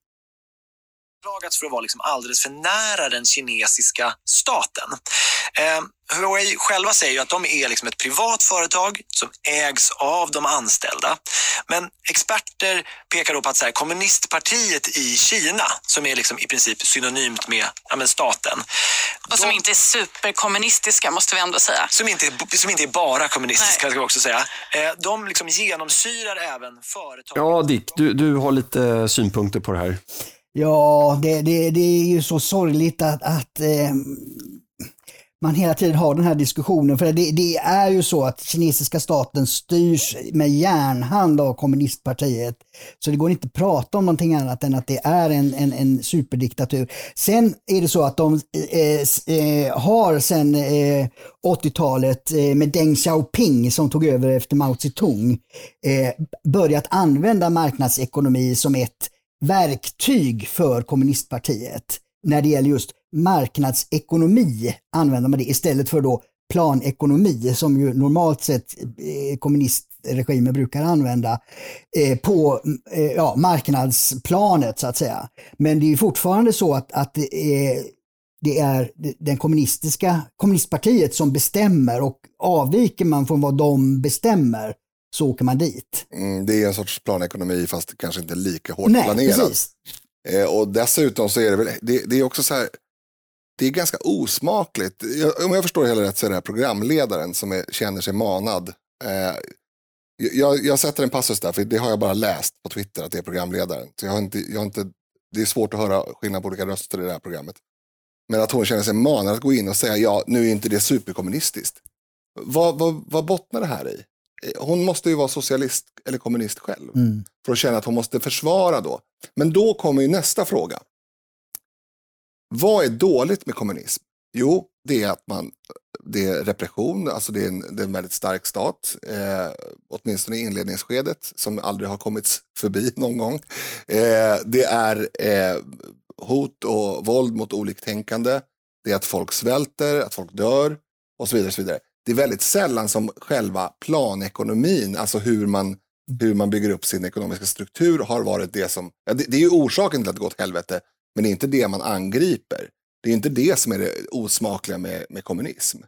anklagats för att vara liksom alldeles för nära den kinesiska staten. Eh, Huawei själva säger ju att de är liksom ett privat företag som ägs av de anställda. Men experter pekar då på att så här, kommunistpartiet i Kina, som är liksom i princip synonymt med ja, staten. Och som de, inte är superkommunistiska måste vi ändå säga. Som inte, som inte är bara kommunistiska Nej. ska vi också säga. Eh, de liksom genomsyrar även företag. Ja, Dick, du, du har lite synpunkter på det här. Ja, det, det, det är ju så sorgligt att, att eh, man hela tiden har den här diskussionen. För det, det, är ju så att kinesiska staten styrs med järnhand av kommunistpartiet. Så det går inte att prata om någonting annat än att det är en, en, en superdiktatur. Sen är det så att de eh, eh, har sen eh, 80-talet eh, med Deng Xiaoping som tog över efter Mao Zedong eh, börjat använda marknadsekonomi som ett verktyg för kommunistpartiet när det gäller just marknadsekonomi använder man det istället för då planekonomi som ju normalt sett eh, kommunistregimer brukar använda eh, på eh, ja, marknadsplanet så att säga. Men det är fortfarande så att, att det är den kommunistiska kommunistpartiet som bestämmer och avviker man från vad de bestämmer så åker man dit. Mm, det är en sorts planekonomi fast kanske inte lika hårt Nej, planerad. Precis. och dessutom så är det väl, det, det är också så här, det är ganska osmakligt. Jag, om jag förstår det hela rätt så är det här programledaren som är, känner sig manad. Eh, jag, jag sätter en passus där, för det har jag bara läst på Twitter att det är programledaren. Så jag har inte, jag har inte, det är svårt att höra skillnad på olika röster i det här programmet. Men att hon känner sig manad att gå in och säga ja, nu är inte det superkommunistiskt. Vad, vad, vad bottnar det här i? Hon måste ju vara socialist eller kommunist själv. Mm. För att känna att hon måste försvara då. Men då kommer ju nästa fråga. Vad är dåligt med kommunism? Jo, det är att man, det är repression, alltså det är en, det är en väldigt stark stat, eh, åtminstone i inledningsskedet, som aldrig har kommit förbi någon gång. Eh, det är eh, hot och våld mot oliktänkande, det är att folk svälter, att folk dör och så vidare. Och så vidare. Det är väldigt sällan som själva planekonomin, alltså hur man, hur man bygger upp sin ekonomiska struktur, har varit det som, ja, det, det är ju orsaken till att det gått helvete, men det är inte det man angriper. Det är inte det som är det osmakliga med, med kommunism.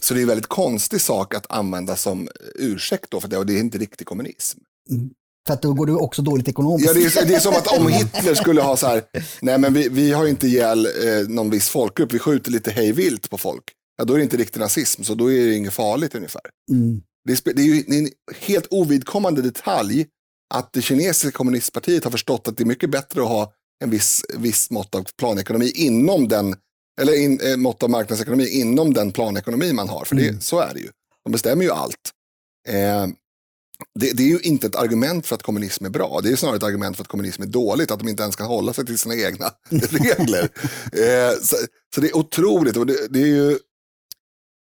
Så det är en väldigt konstig sak att använda som ursäkt då för det, och det är inte riktig kommunism. Mm. För att då går det också dåligt ekonomiskt. Ja, det är, det är som att om Hitler skulle ha så här, nej men vi, vi har inte ihjäl eh, någon viss folkgrupp, vi skjuter lite hejvilt på folk. Ja, då är det inte riktig nazism, så då är det inget farligt ungefär. Mm. Det, är, det är ju en helt ovidkommande detalj att det kinesiska kommunistpartiet har förstått att det är mycket bättre att ha en viss, viss mått av planekonomi inom den, eller in, eh, mått av marknadsekonomi inom den planekonomi man har. För det, mm. så är det ju. De bestämmer ju allt. Eh, det, det, är ju inte ett argument för att kommunism är bra. Det är snarare ett argument för att kommunism är dåligt, att de inte ens kan hålla sig till sina egna regler. Eh, så, så, det är otroligt och det, det, är ju,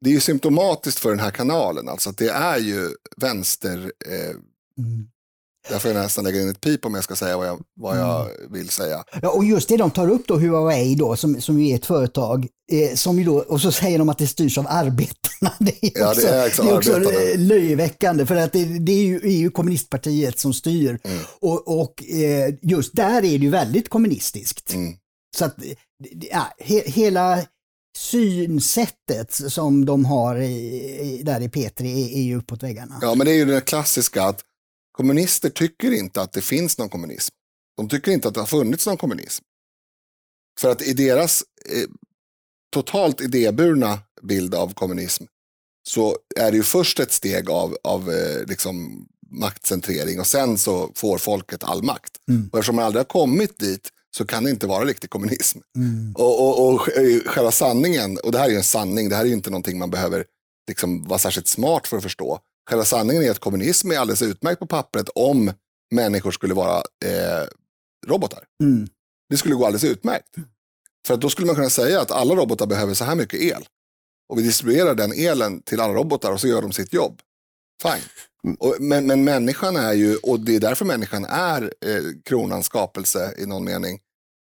det är ju symptomatiskt för den här kanalen. Alltså att det är ju vänster, eh, mm. Jag får nästan lägga in ett pip om jag ska säga vad jag, vad jag mm. vill säga. Ja, och just det de tar upp då, Huawei då, som, som ju är ett företag, eh, som ju då, och så säger de att det styrs av arbetarna. Det är också, ja, det är också, det är också löjeväckande, för att det, det är, ju, är, ju, kommunistpartiet som styr. Mm. Och, och eh, just där är det ju väldigt kommunistiskt. Mm. Så att, ja, he, hela synsättet som de har i, där i P3 är, är ju uppåt väggarna. Ja, men det är ju det klassiska att Kommunister tycker inte att det finns någon kommunism. De tycker inte att det har funnits någon kommunism. För att i deras eh, totalt idéburna bild av kommunism så är det ju först ett steg av, av eh, liksom maktcentrering och sen så får folket all makt. Mm. Och eftersom man aldrig har kommit dit så kan det inte vara riktig kommunism. Mm. Och, och, och själva sanningen, och det här är en sanning, det här är inte någonting man behöver liksom vara särskilt smart för att förstå. Själva sanningen är att kommunism är alldeles utmärkt på pappret om människor skulle vara eh, robotar. Mm. Det skulle gå alldeles utmärkt. För att då skulle man kunna säga att alla robotar behöver så här mycket el. Och vi distribuerar den elen till alla robotar och så gör de sitt jobb. Fine. Mm. Och, men, men människan är ju, och det är därför människan är eh, kronans skapelse i någon mening,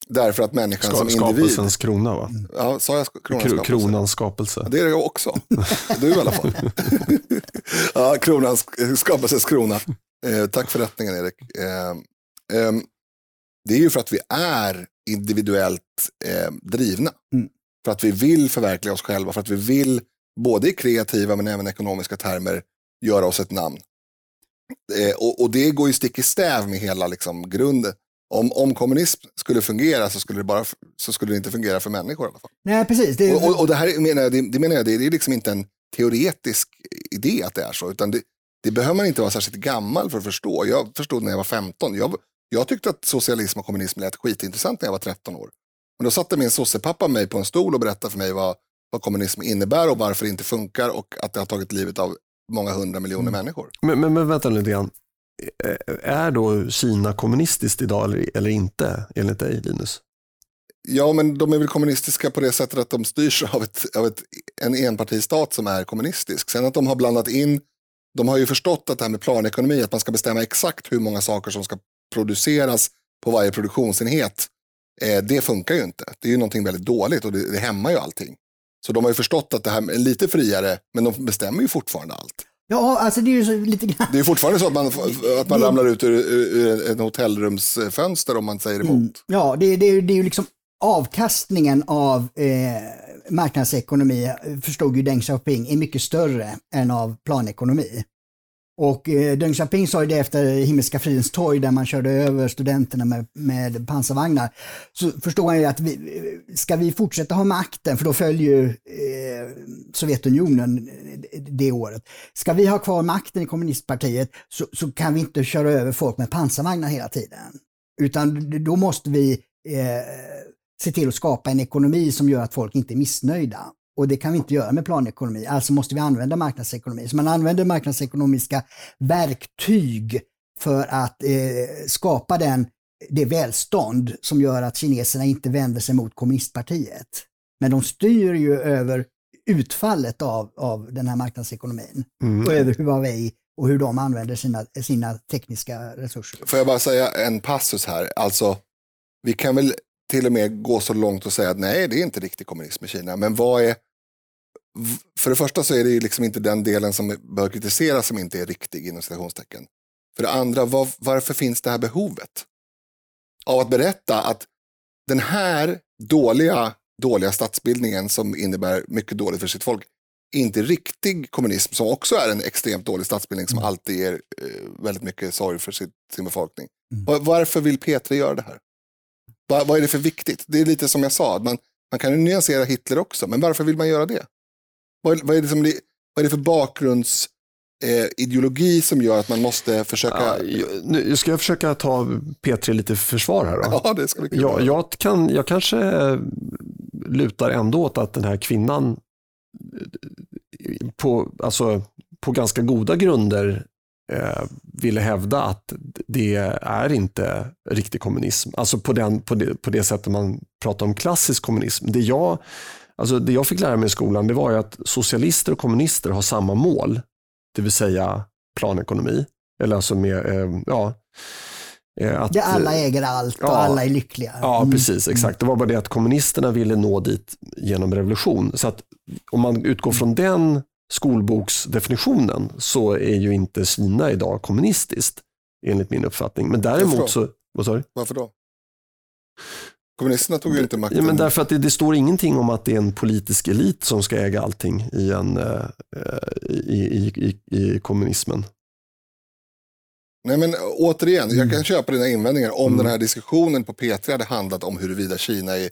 Därför att människan Ska, som individ... Skapelsens krona va? Ja, sa jag kronans skapelse? Kronans skapelse. Ja, det är det också. Du i alla fall. ja, kronans, skapelsens krona. Eh, tack för rättningen Erik. Eh, eh, det är ju för att vi är individuellt eh, drivna. Mm. För att vi vill förverkliga oss själva, för att vi vill både i kreativa men även ekonomiska termer göra oss ett namn. Eh, och, och, det går ju stick i stäv med hela liksom, grunden. Om, om kommunism skulle fungera så skulle, det bara, så skulle det inte fungera för människor i alla fall. Nej, precis. Det, och, och, och det här menar jag, det, det menar jag, det, det är liksom inte en teoretisk idé att det är så, utan det, det behöver man inte vara särskilt gammal för att förstå. Jag förstod när jag var 15. Jag, jag tyckte att socialism och kommunism lät skitintressant när jag var 13 år. Men då satte min sossepappa mig på en stol och berättade för mig vad, vad kommunism innebär och varför det inte funkar och att det har tagit livet av många hundra miljoner mm. människor. Men, men, men vänta lite grann. Är då Kina kommunistiskt idag eller, eller inte, enligt dig Linus? Ja, men de är väl kommunistiska på det sättet att de styrs av, ett, av ett, en enpartistat som är kommunistisk. Sen att de har blandat in, de har ju förstått att det här med planekonomi, att man ska bestämma exakt hur många saker som ska produceras på varje produktionsenhet, eh, det funkar ju inte. Det är ju någonting väldigt dåligt och det, det hämmar ju allting. Så de har ju förstått att det här är lite friare, men de bestämmer ju fortfarande allt. Ja, alltså det är ju så lite grann. Det är fortfarande så att man, att man det... ramlar ut ur, ur en hotellrumsfönster om man säger emot. Mm. Ja, det, det, det är ju liksom avkastningen av eh, marknadsekonomi, förstod ju Deng Xiaoping, är mycket större än av planekonomi. Och eh, Deng Xiaoping sa ju det efter Himmelska fridens torg där man körde över studenterna med, med pansarvagnar. Så förstod han ju att vi, ska vi fortsätta ha makten, för då följer ju eh, Sovjetunionen eh, det året. Ska vi ha kvar makten i kommunistpartiet så, så kan vi inte köra över folk med pansarvagnar hela tiden. Utan då måste vi eh, se till att skapa en ekonomi som gör att folk inte är missnöjda. Och det kan vi inte göra med planekonomi, alltså måste vi använda marknadsekonomi. Så man använder marknadsekonomiska verktyg för att eh, skapa den, det välstånd som gör att kineserna inte vänder sig mot kommunistpartiet. Men de styr ju över utfallet av, av den här marknadsekonomin mm. och över Huawei och hur de använder sina, sina tekniska resurser. Får jag bara säga en passus här, alltså vi kan väl till och med gå så långt och säga att nej, det är inte riktig kommunism i Kina. Men vad är... För det första så är det ju liksom inte den delen som bör kritiseras som inte är riktig inom citationstecken. För det andra, var, varför finns det här behovet? Av att berätta att den här dåliga, dåliga statsbildningen som innebär mycket dåligt för sitt folk, inte riktig kommunism som också är en extremt dålig statsbildning som mm. alltid ger eh, väldigt mycket sorg för sitt, sin befolkning. Mm. Varför vill P3 göra det här? Vad, vad är det för viktigt? Det är lite som jag sa, man, man kan ju nyansera Hitler också, men varför vill man göra det? Vad, vad är, det som, vad är det för bakgrunds eh, ideologi som gör att man måste försöka... Nu ska jag försöka ta P3 lite försvar här då. Ja, det ska vi kunna jag, jag, kan, jag kanske lutar ändå åt att den här kvinnan på, alltså, på ganska goda grunder eh, ville hävda att det är inte riktig kommunism. Alltså på, den, på, det, på det sättet man pratar om klassisk kommunism. Det jag, alltså det jag fick lära mig i skolan det var ju att socialister och kommunister har samma mål. Det vill säga planekonomi. Eller alltså med, eh, ja, eh, att, Där alla äger allt och ja, alla är lyckliga. Ja, mm. precis. Exakt. Det var bara det att kommunisterna ville nå dit genom revolution. Så att om man utgår från den skolboksdefinitionen så är ju inte Kina idag kommunistiskt enligt min uppfattning. Men däremot så... Vad sa du? Varför då? Kommunisterna tog ju inte makten. Ja, men därför att det, det, står ingenting om att det är en politisk elit som ska äga allting i, en, uh, i, i, i, i, kommunismen. Nej men återigen, mm. jag kan köpa dina invändningar om mm. den här diskussionen på P3 hade handlat om huruvida Kina är,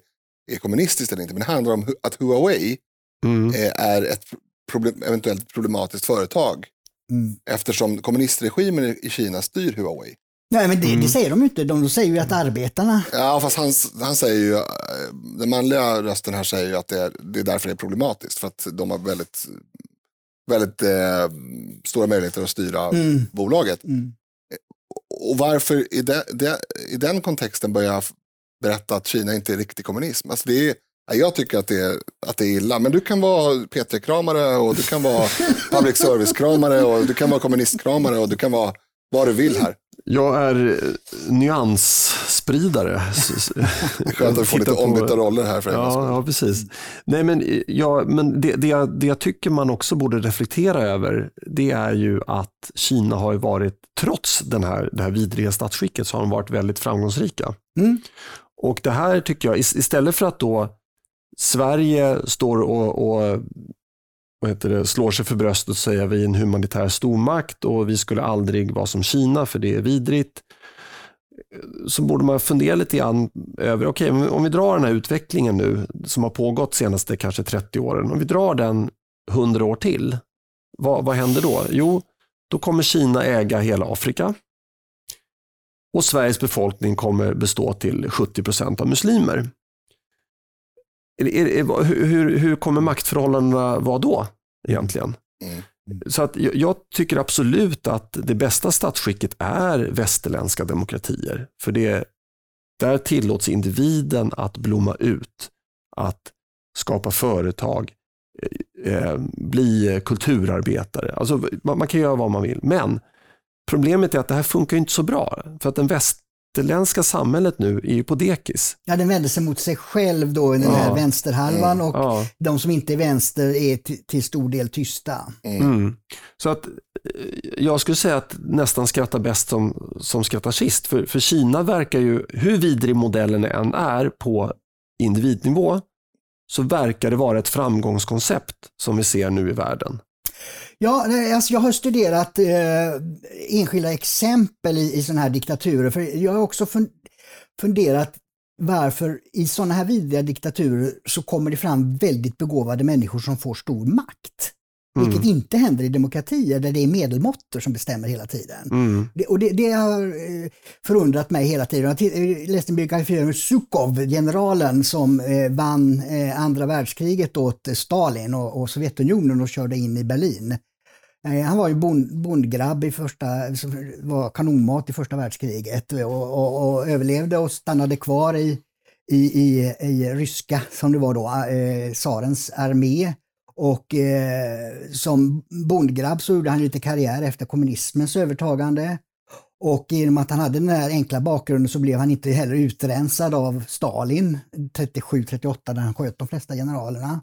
är kommunistiskt eller inte. Men det handlar om att Huawei mm. är ett problem, eventuellt problematiskt företag. Mm. Eftersom kommunistregimen i Kina styr Huawei. Nej, men det, mm. det säger de inte. De säger ju att arbetarna... Ja, fast han, han säger ju, den manliga rösten här säger ju att det är, det är därför det är problematiskt. För att de har väldigt, väldigt eh, stora möjligheter att styra mm. bolaget. Mm. Och varför i, de, de, i den kontexten börjar berätta att Kina inte är riktig kommunism? Alltså det är, jag tycker att det, är, att det är illa, men du kan vara P3-kramare och du kan vara public service-kramare och du kan vara kommunistkramare och du kan vara vad du vill här. Jag är eh, nyansspridare. Skönt att få lite ombytta roller här för ja, ja, precis. Nej, men, eh, ja, men det, det, jag, det jag tycker man också borde reflektera över, det är ju att Kina har varit, trots den här, det här vidriga statsskicket, så har de varit väldigt framgångsrika. Mm. Och det här tycker jag, istället för att då Sverige står och, och vad heter det, slår sig för bröstet och säger vi är en humanitär stormakt och vi skulle aldrig vara som Kina för det är vidrigt. Så borde man fundera lite grann över, okej okay, om vi drar den här utvecklingen nu som har pågått de senaste kanske 30 åren, om vi drar den 100 år till, vad, vad händer då? Jo, då kommer Kina äga hela Afrika och Sveriges befolkning kommer bestå till 70 procent av muslimer. Är, hur, hur kommer maktförhållandena vara då egentligen? Mm. Så att jag tycker absolut att det bästa statsskicket är västerländska demokratier. För det, där tillåts individen att blomma ut, att skapa företag, eh, eh bli kulturarbetare. Alltså, man, man, kan göra vad man vill. Men problemet är att det här funkar inte så bra. För att den väst, västerländska samhället nu är ju på dekis. Ja, den vänder sig mot sig själv då, den här vänsterhalvan mm. och ja. de som inte är vänster är till stor del tysta. Mm. Mm. Så att eh, jag skulle säga att nästan skrattar bäst som, som skrattar sist. För, för Kina verkar ju, hur vidrig modellen än är på individnivå, så verkar det vara ett framgångskoncept som vi ser nu i världen. Ja, alltså jag har studerat eh, enskilda exempel i, i sådana här diktaturer. För jag har också funderat varför i sådana här vidriga diktaturer så kommer det fram väldigt begåvade människor som får stor makt. Mm. Vilket inte händer i demokratier där det är medelmåttor som bestämmer hela tiden. Mm. Det, och det, det, har eh, förundrat mig hela tiden. Jag läste en biografi om Sukov, generalen som eh, vann eh, andra världskriget åt Stalin och, och, Sovjetunionen och körde in i Berlin. Nej, han var ju bond, bondgrabb i första, var kanonmat i första världskriget och, och, och överlevde och stannade kvar i, i, i, i ryska, som det var då, eh, tsarens armé och eh, som bondgrabb så gjorde han lite karriär efter kommunismens övertagande. Och genom att han hade den här enkla bakgrunden så blev han inte heller utrensad av Stalin 37-38 när han sköt de flesta generalerna.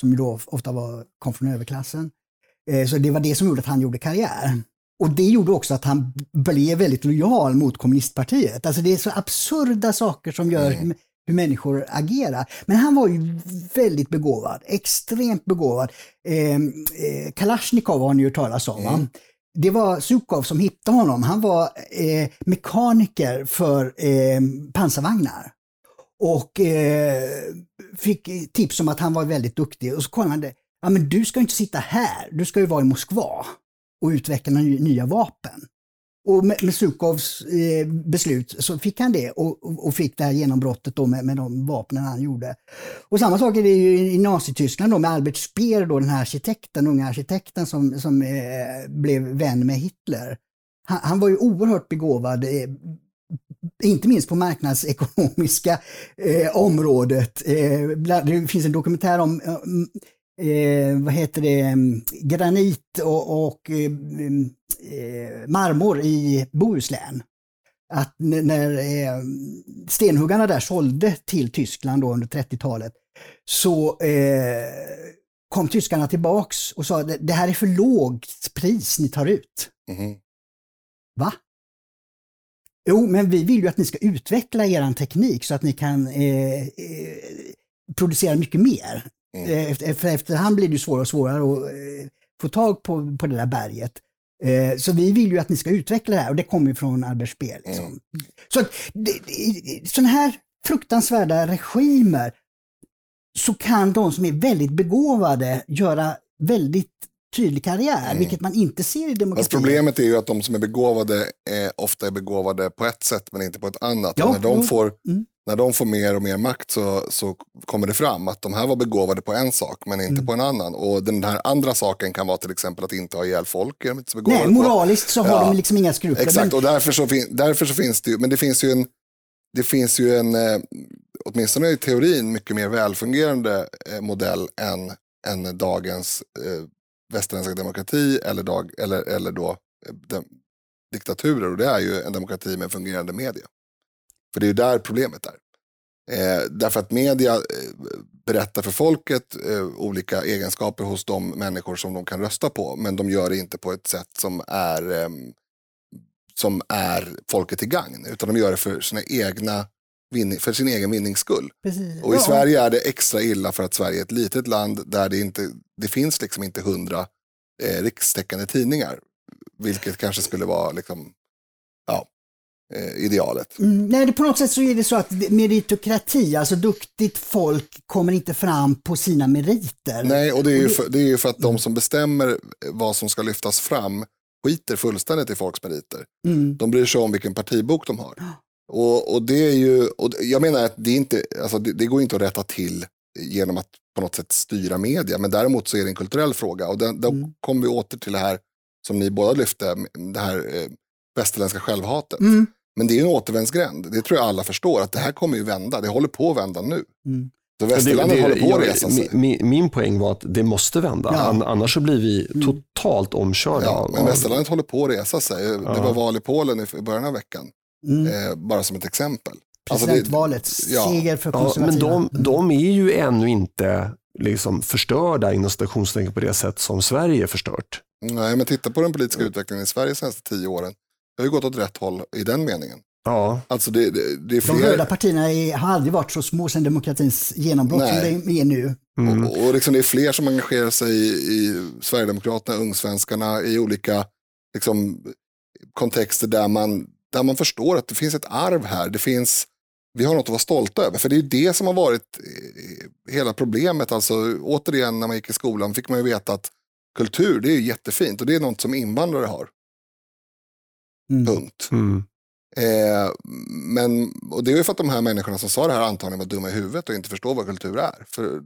Som ju då ofta var, kom från överklassen. Eh, så det var det som gjorde att han gjorde karriär. Och det gjorde också att han blev väldigt lojal mot kommunistpartiet. Alltså det är så absurda saker som gör mm hur människor agerar. Men han var ju väldigt begåvad, extremt begåvad. Eh, eh, Kalashnikov har ni ju talas om. Mm. Det var Sukov som hittade honom. Han var eh, mekaniker för eh, pansarvagnar. Och eh, fick tips om att han var väldigt duktig. Och så kom han det, ja men du ska inte sitta här, du ska ju vara i Moskva och utveckla nya vapen. Och med, med Sukovs eh, beslut så fick han det och, och, fick det här genombrottet då med, med de vapnen han gjorde. Och samma sak är det ju i Nazityskland då med Albert Speer, då, den här arkitekten, unga arkitekten som, som eh, blev vän med Hitler. Han, han, var ju oerhört begåvad, eh, inte minst på marknadsekonomiska eh, området. Eh, det finns en dokumentär om eh, eh, vad heter det, mm, granit och, och eh, mm, eh, marmor i Bohuslän. Att när eh, stenhuggarna där sålde till Tyskland då under 30-talet så eh, kom tyskarna tillbaks och sa det här är för lågt pris ni tar ut. Mm. Va? Jo, men vi vill ju att ni ska utveckla er teknik så att ni kan eh, eh, producera mycket mer. Mm. Eh, efter, för efterhand blir det svårare och svårare att eh, få tag på, på det där berget. Eh, så vi vill ju att ni ska utveckla det här och det kommer från Albert Speer. Liksom. Mm. Så sådana här fruktansvärda regimer så kan de som är väldigt begåvade göra väldigt tydlig karriär, mm. vilket man inte ser i demokratin. problemet är ju att de som är begåvade är, ofta är begåvade på ett sätt men inte på ett annat. Ja, när, de får, mm. När de får mer och mer makt så, så kommer det fram att de här var begåvade på en sak men inte mm. på en annan. Och den här andra saken kan vara till exempel att inte ha ihjäl folk. Är inte Nej, moraliskt så har ja, de liksom inga skrupler. Exakt, men... och därför så, därför så finns det ju, men det finns ju en, det finns ju en, eh, åtminstone i teorin, mycket mer välfungerande eh, modell än, än dagens eh, västerländska demokrati eller, dag, eller, eller då eh, de, diktaturer och det är ju en demokrati med fungerande media. För det är ju där problemet är. Eh, därför att media eh, berättar för folket eh, olika egenskaper hos de människor som de kan rösta på. Men de gör det inte på ett sätt som är, eh, som är folket till gagn. Utan de gör det för, sina egna vinning, för sin egen vinnings skull. Precis. Och i Ja. Sverige är det extra illa för att Sverige är ett litet land där det, inte, det finns liksom inte hundra eh, rikstäckande tidningar. Vilket kanske skulle vara liksom, ja, idealet. Mm, nej, på något sätt så är det så att meritokrati, alltså duktigt folk kommer inte fram på sina meriter. Nej, och det är, ju för, det är ju för att de som bestämmer vad som ska lyftas fram skiter fullständigt i folks meriter. Mm. De bryr sig om vilken partibok de har. Och, och det är ju, och jag menar att det, inte, alltså det, det går inte att rätta till genom att på något sätt styra media. Men däremot så är det en kulturell fråga. Och den, då Mm. kommer vi åter till det här som ni båda lyfte, det här eh, västerländska självhatet. Mm. Men det är en återvändsgränd. Det tror jag alla förstår, att det här kommer ju vända. Det håller på att vända nu. Mm. Så västerlandet håller på att resa sig. min, min poäng var att det måste vända, Ja. An- annars så blir vi Mm. totalt omkörda. Ja, men västerlandet håller på att resa sig. Det Ja. var val i Polen i början av veckan, Mm. eh, bara som ett exempel. Alltså Presidentvalet, ja. seger för Ja, men konservativa. de, Mm. de är ju ännu inte liksom förstörda inom citationstecken på det sätt som Sverige är förstört. Nej, men titta på den politiska utvecklingen i Sverige de senaste tio åren. Det har ju gått åt rätt håll i den meningen. Ja, Alltså det, det, det är De fler, röda partierna är, har aldrig varit så små sedan demokratins genombrott Nej. som det är nu. mm. och, och liksom det är fler som engagerar sig i, i Sverigedemokraterna, Ungsvenskarna, i olika liksom, kontexter där man, där man förstår att det finns ett arv här. Det finns, vi har något att vara stolta över. För det är det som har varit eh, hela problemet. Alltså, återigen, när man gick i skolan fick man ju veta att kultur, det är jättefint och det är något som invandrare har. Mm. Punkt. Mm. Eh, men, och det är ju för att de här människorna som sa det här antagligen var dumma i huvudet och inte förstår vad kultur är. För,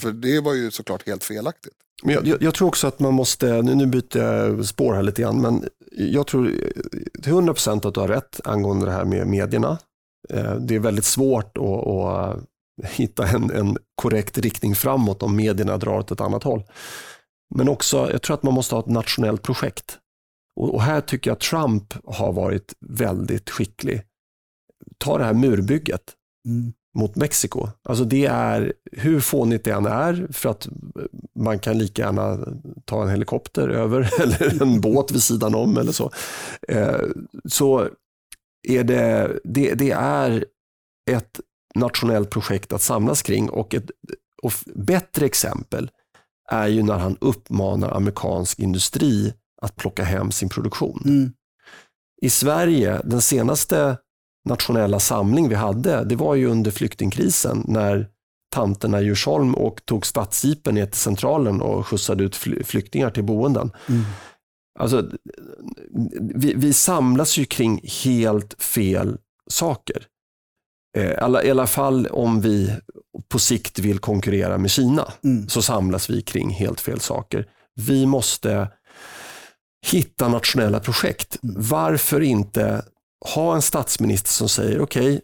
för det var ju såklart helt felaktigt. Men jag, jag, jag tror också att man måste, nu, nu byter jag spår här lite grann, men jag tror till 100% att du har rätt angående det här med medierna. Eh, Det är väldigt svårt att, att hitta en, en korrekt riktning framåt om medierna drar åt ett annat håll. Men också, jag tror att man måste ha ett nationellt projekt. Och, och här tycker jag att Trump har varit väldigt skicklig. Ta det här murbygget Mm. mot Mexiko. Alltså det är, hur fånigt det än är, för att man kan lika gärna ta en helikopter över eller en båt vid sidan om eller så. Eh, så är det, det, det är ett nationellt projekt att samlas kring och ett och bättre exempel är ju när han uppmanar amerikansk industri att plocka hem sin produktion. Mm. I Sverige, den senaste nationella samling vi hade, det var ju under flyktingkrisen när tanterna i Djursholm och tog stadsjeepen ner till centralen och skjutsade ut fly- flyktingar till boenden. Mm. Alltså, vi, vi samlas ju kring helt fel saker. Eh, alla, I alla fall om vi på sikt vill konkurrera med Kina Mm. så samlas vi kring helt fel saker. Vi måste hitta nationella projekt. Mm. Varför inte ha en statsminister som säger okej,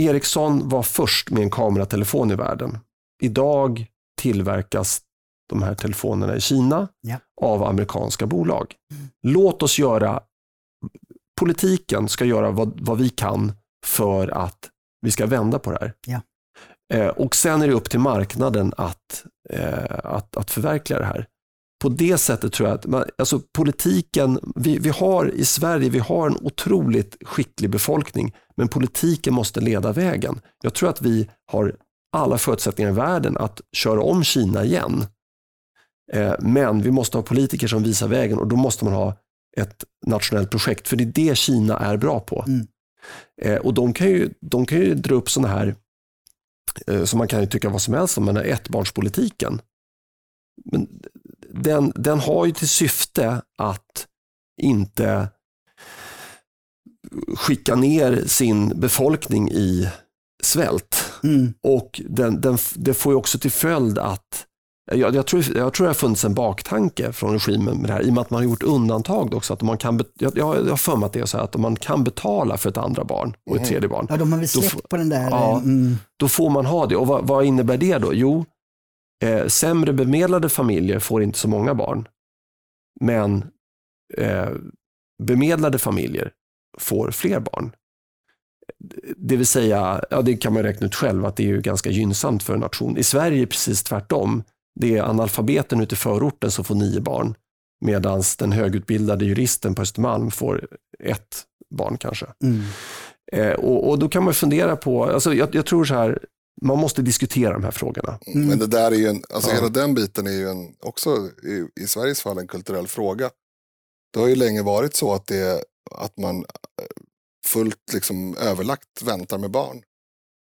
Ericsson var först med en kameratelefon i världen. Idag tillverkas de här telefonerna i Kina Ja. av amerikanska bolag. Låt oss göra, politiken ska göra vad, vad vi kan för att vi ska vända på det här. Ja. Eh, och sen är det upp till marknaden att, eh, att, att förverkliga det här. På det sättet tror jag att man, alltså politiken, vi, vi har i Sverige, vi har en otroligt skicklig befolkning, men politiken måste leda vägen. Jag tror att vi har alla förutsättningar i världen att köra om Kina igen. Eh, men vi måste ha politiker som visar vägen och då måste man ha ett nationellt projekt, för det är det Kina är bra på. Mm. Eh, och de kan, ju, de kan ju dra upp sådana här, eh, som man kan ju tycka vad som helst om, men ettbarnspolitiken. Men den, den har ju till syfte att inte skicka ner sin befolkning i svält. Mm. Och den, den, det får ju också till följd att jag, jag, tror, jag tror det har funnits en baktanke från regimen med det här, i och med att man har gjort undantag också. Att man kan, jag, jag har för mig att det är så här, att om man kan betala för ett andra barn och ett tredje barn, Ja, de har väl släppt på den där. Ja. Mm. då får man ha det. Och vad, vad innebär det då? Jo, eh, sämre bemedlade familjer får inte så många barn. Men eh, bemedlade familjer får fler barn. Det vill säga, ja, det kan man räkna ut själv, att det är ju ganska gynnsamt för en nation. I Sverige är det precis tvärtom. Det är analfabeten ute i förorten som får nio barn, medan den högutbildade juristen på Östermalm får ett barn kanske. Mm. Eh, och, och, då kan man fundera på, alltså jag, jag, tror så här, man måste diskutera de här frågorna. Mm. Men det där är ju en, alltså ja. hela den biten är ju en, också i, i Sveriges fall en kulturell fråga. Det har ju länge varit så att, det, att man eh, fullt liksom överlagt väntar med barn.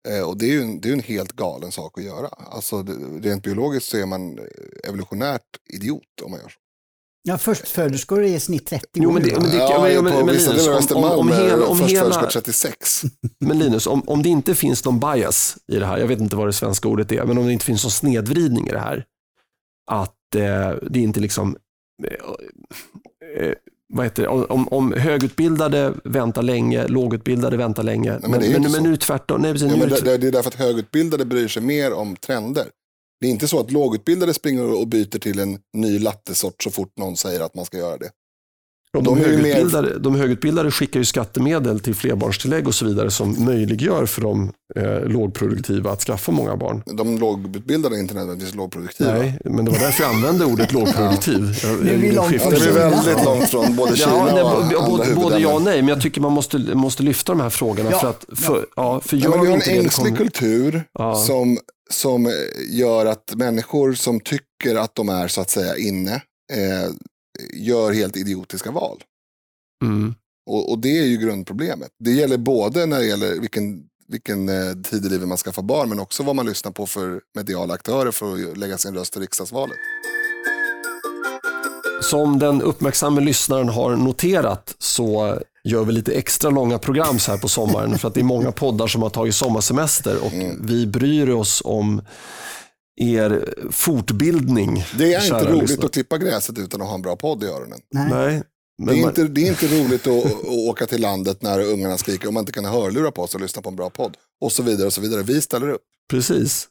Eh, och det är ju en, det är en helt galen sak att göra. Alltså, det, rent biologiskt så är man evolutionärt idiot om man gör så. Ja, förstföderskor är i snitt 30 år. Jo, men det, men det, ja, men, men, men, Linus, om, om, om hela, om hela, 36. Men Linus, om, om det inte finns någon bias i det här, jag vet inte vad det svenska ordet är, men om det inte finns någon snedvridning i det här, att eh, det inte liksom, eh, eh, vad heter det, om, om högutbildade väntar länge, lågutbildade väntar länge, Nej, men, men, det är men, inte men nu tvärtom. Nej, precis, Ja, nu det, det är därför att högutbildade bryr sig mer om trender. Det är inte så att lågutbildade springer och byter till en ny lattesort så fort någon säger att man ska göra det. Och De de, ju mer- högutbildade, de högutbildade skickar ju skattemedel till flerbarnstillägg och så vidare som möjliggör för de eh, lågproduktiva att skaffa många barn. De lågutbildade är inte nödvändigtvis lågproduktiva. Nej, men det var därför jag använde ordet lågproduktiv. Långt Ja, det är Kina. väldigt långt från både Kina Ja, nej, och andra både, både ja och nej, men jag tycker man måste, måste lyfta de här frågorna. Ja, För att, för, ja. för Nej, gör men vi har en det, det ängslig kommer- kultur Ja. som, som gör att människor som tycker att de är så att säga inne eh, gör helt idiotiska val. Mm. Och, och det är ju grundproblemet. Det gäller både när det gäller vilken, vilken eh, tid i livet man skaffar barn men också vad man lyssnar på för mediala aktörer för att lägga sin röst i riksdagsvalet. Som den uppmärksamma lyssnaren har noterat så gör vi lite extra långa program så här på sommaren för att det är många poddar som har tagit sommarsemester och Mm. vi bryr oss om er fortbildning. Det är inte roligt lyssnare. att klippa gräset utan att ha en bra podd i öronen. Nej. Nej, Det är, man- inte, det är inte roligt att, att åka till landet när ungarna skriker om man inte kan ha hörlurar på sig och lyssna på en bra podd. Och så vidare och så vidare. Vi ställer upp. Precis.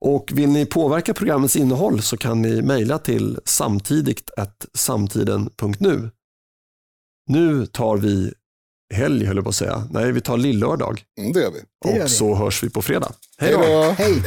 Och vill ni påverka programmets innehåll så kan ni mejla till samtidigt samtiden.nu. Nu tar vi helg, höll jag på att säga. Nej, vi tar lillördag. Mm, det gör vi. Det gör Och vi. så hörs vi på fredag. Hej då! Hej!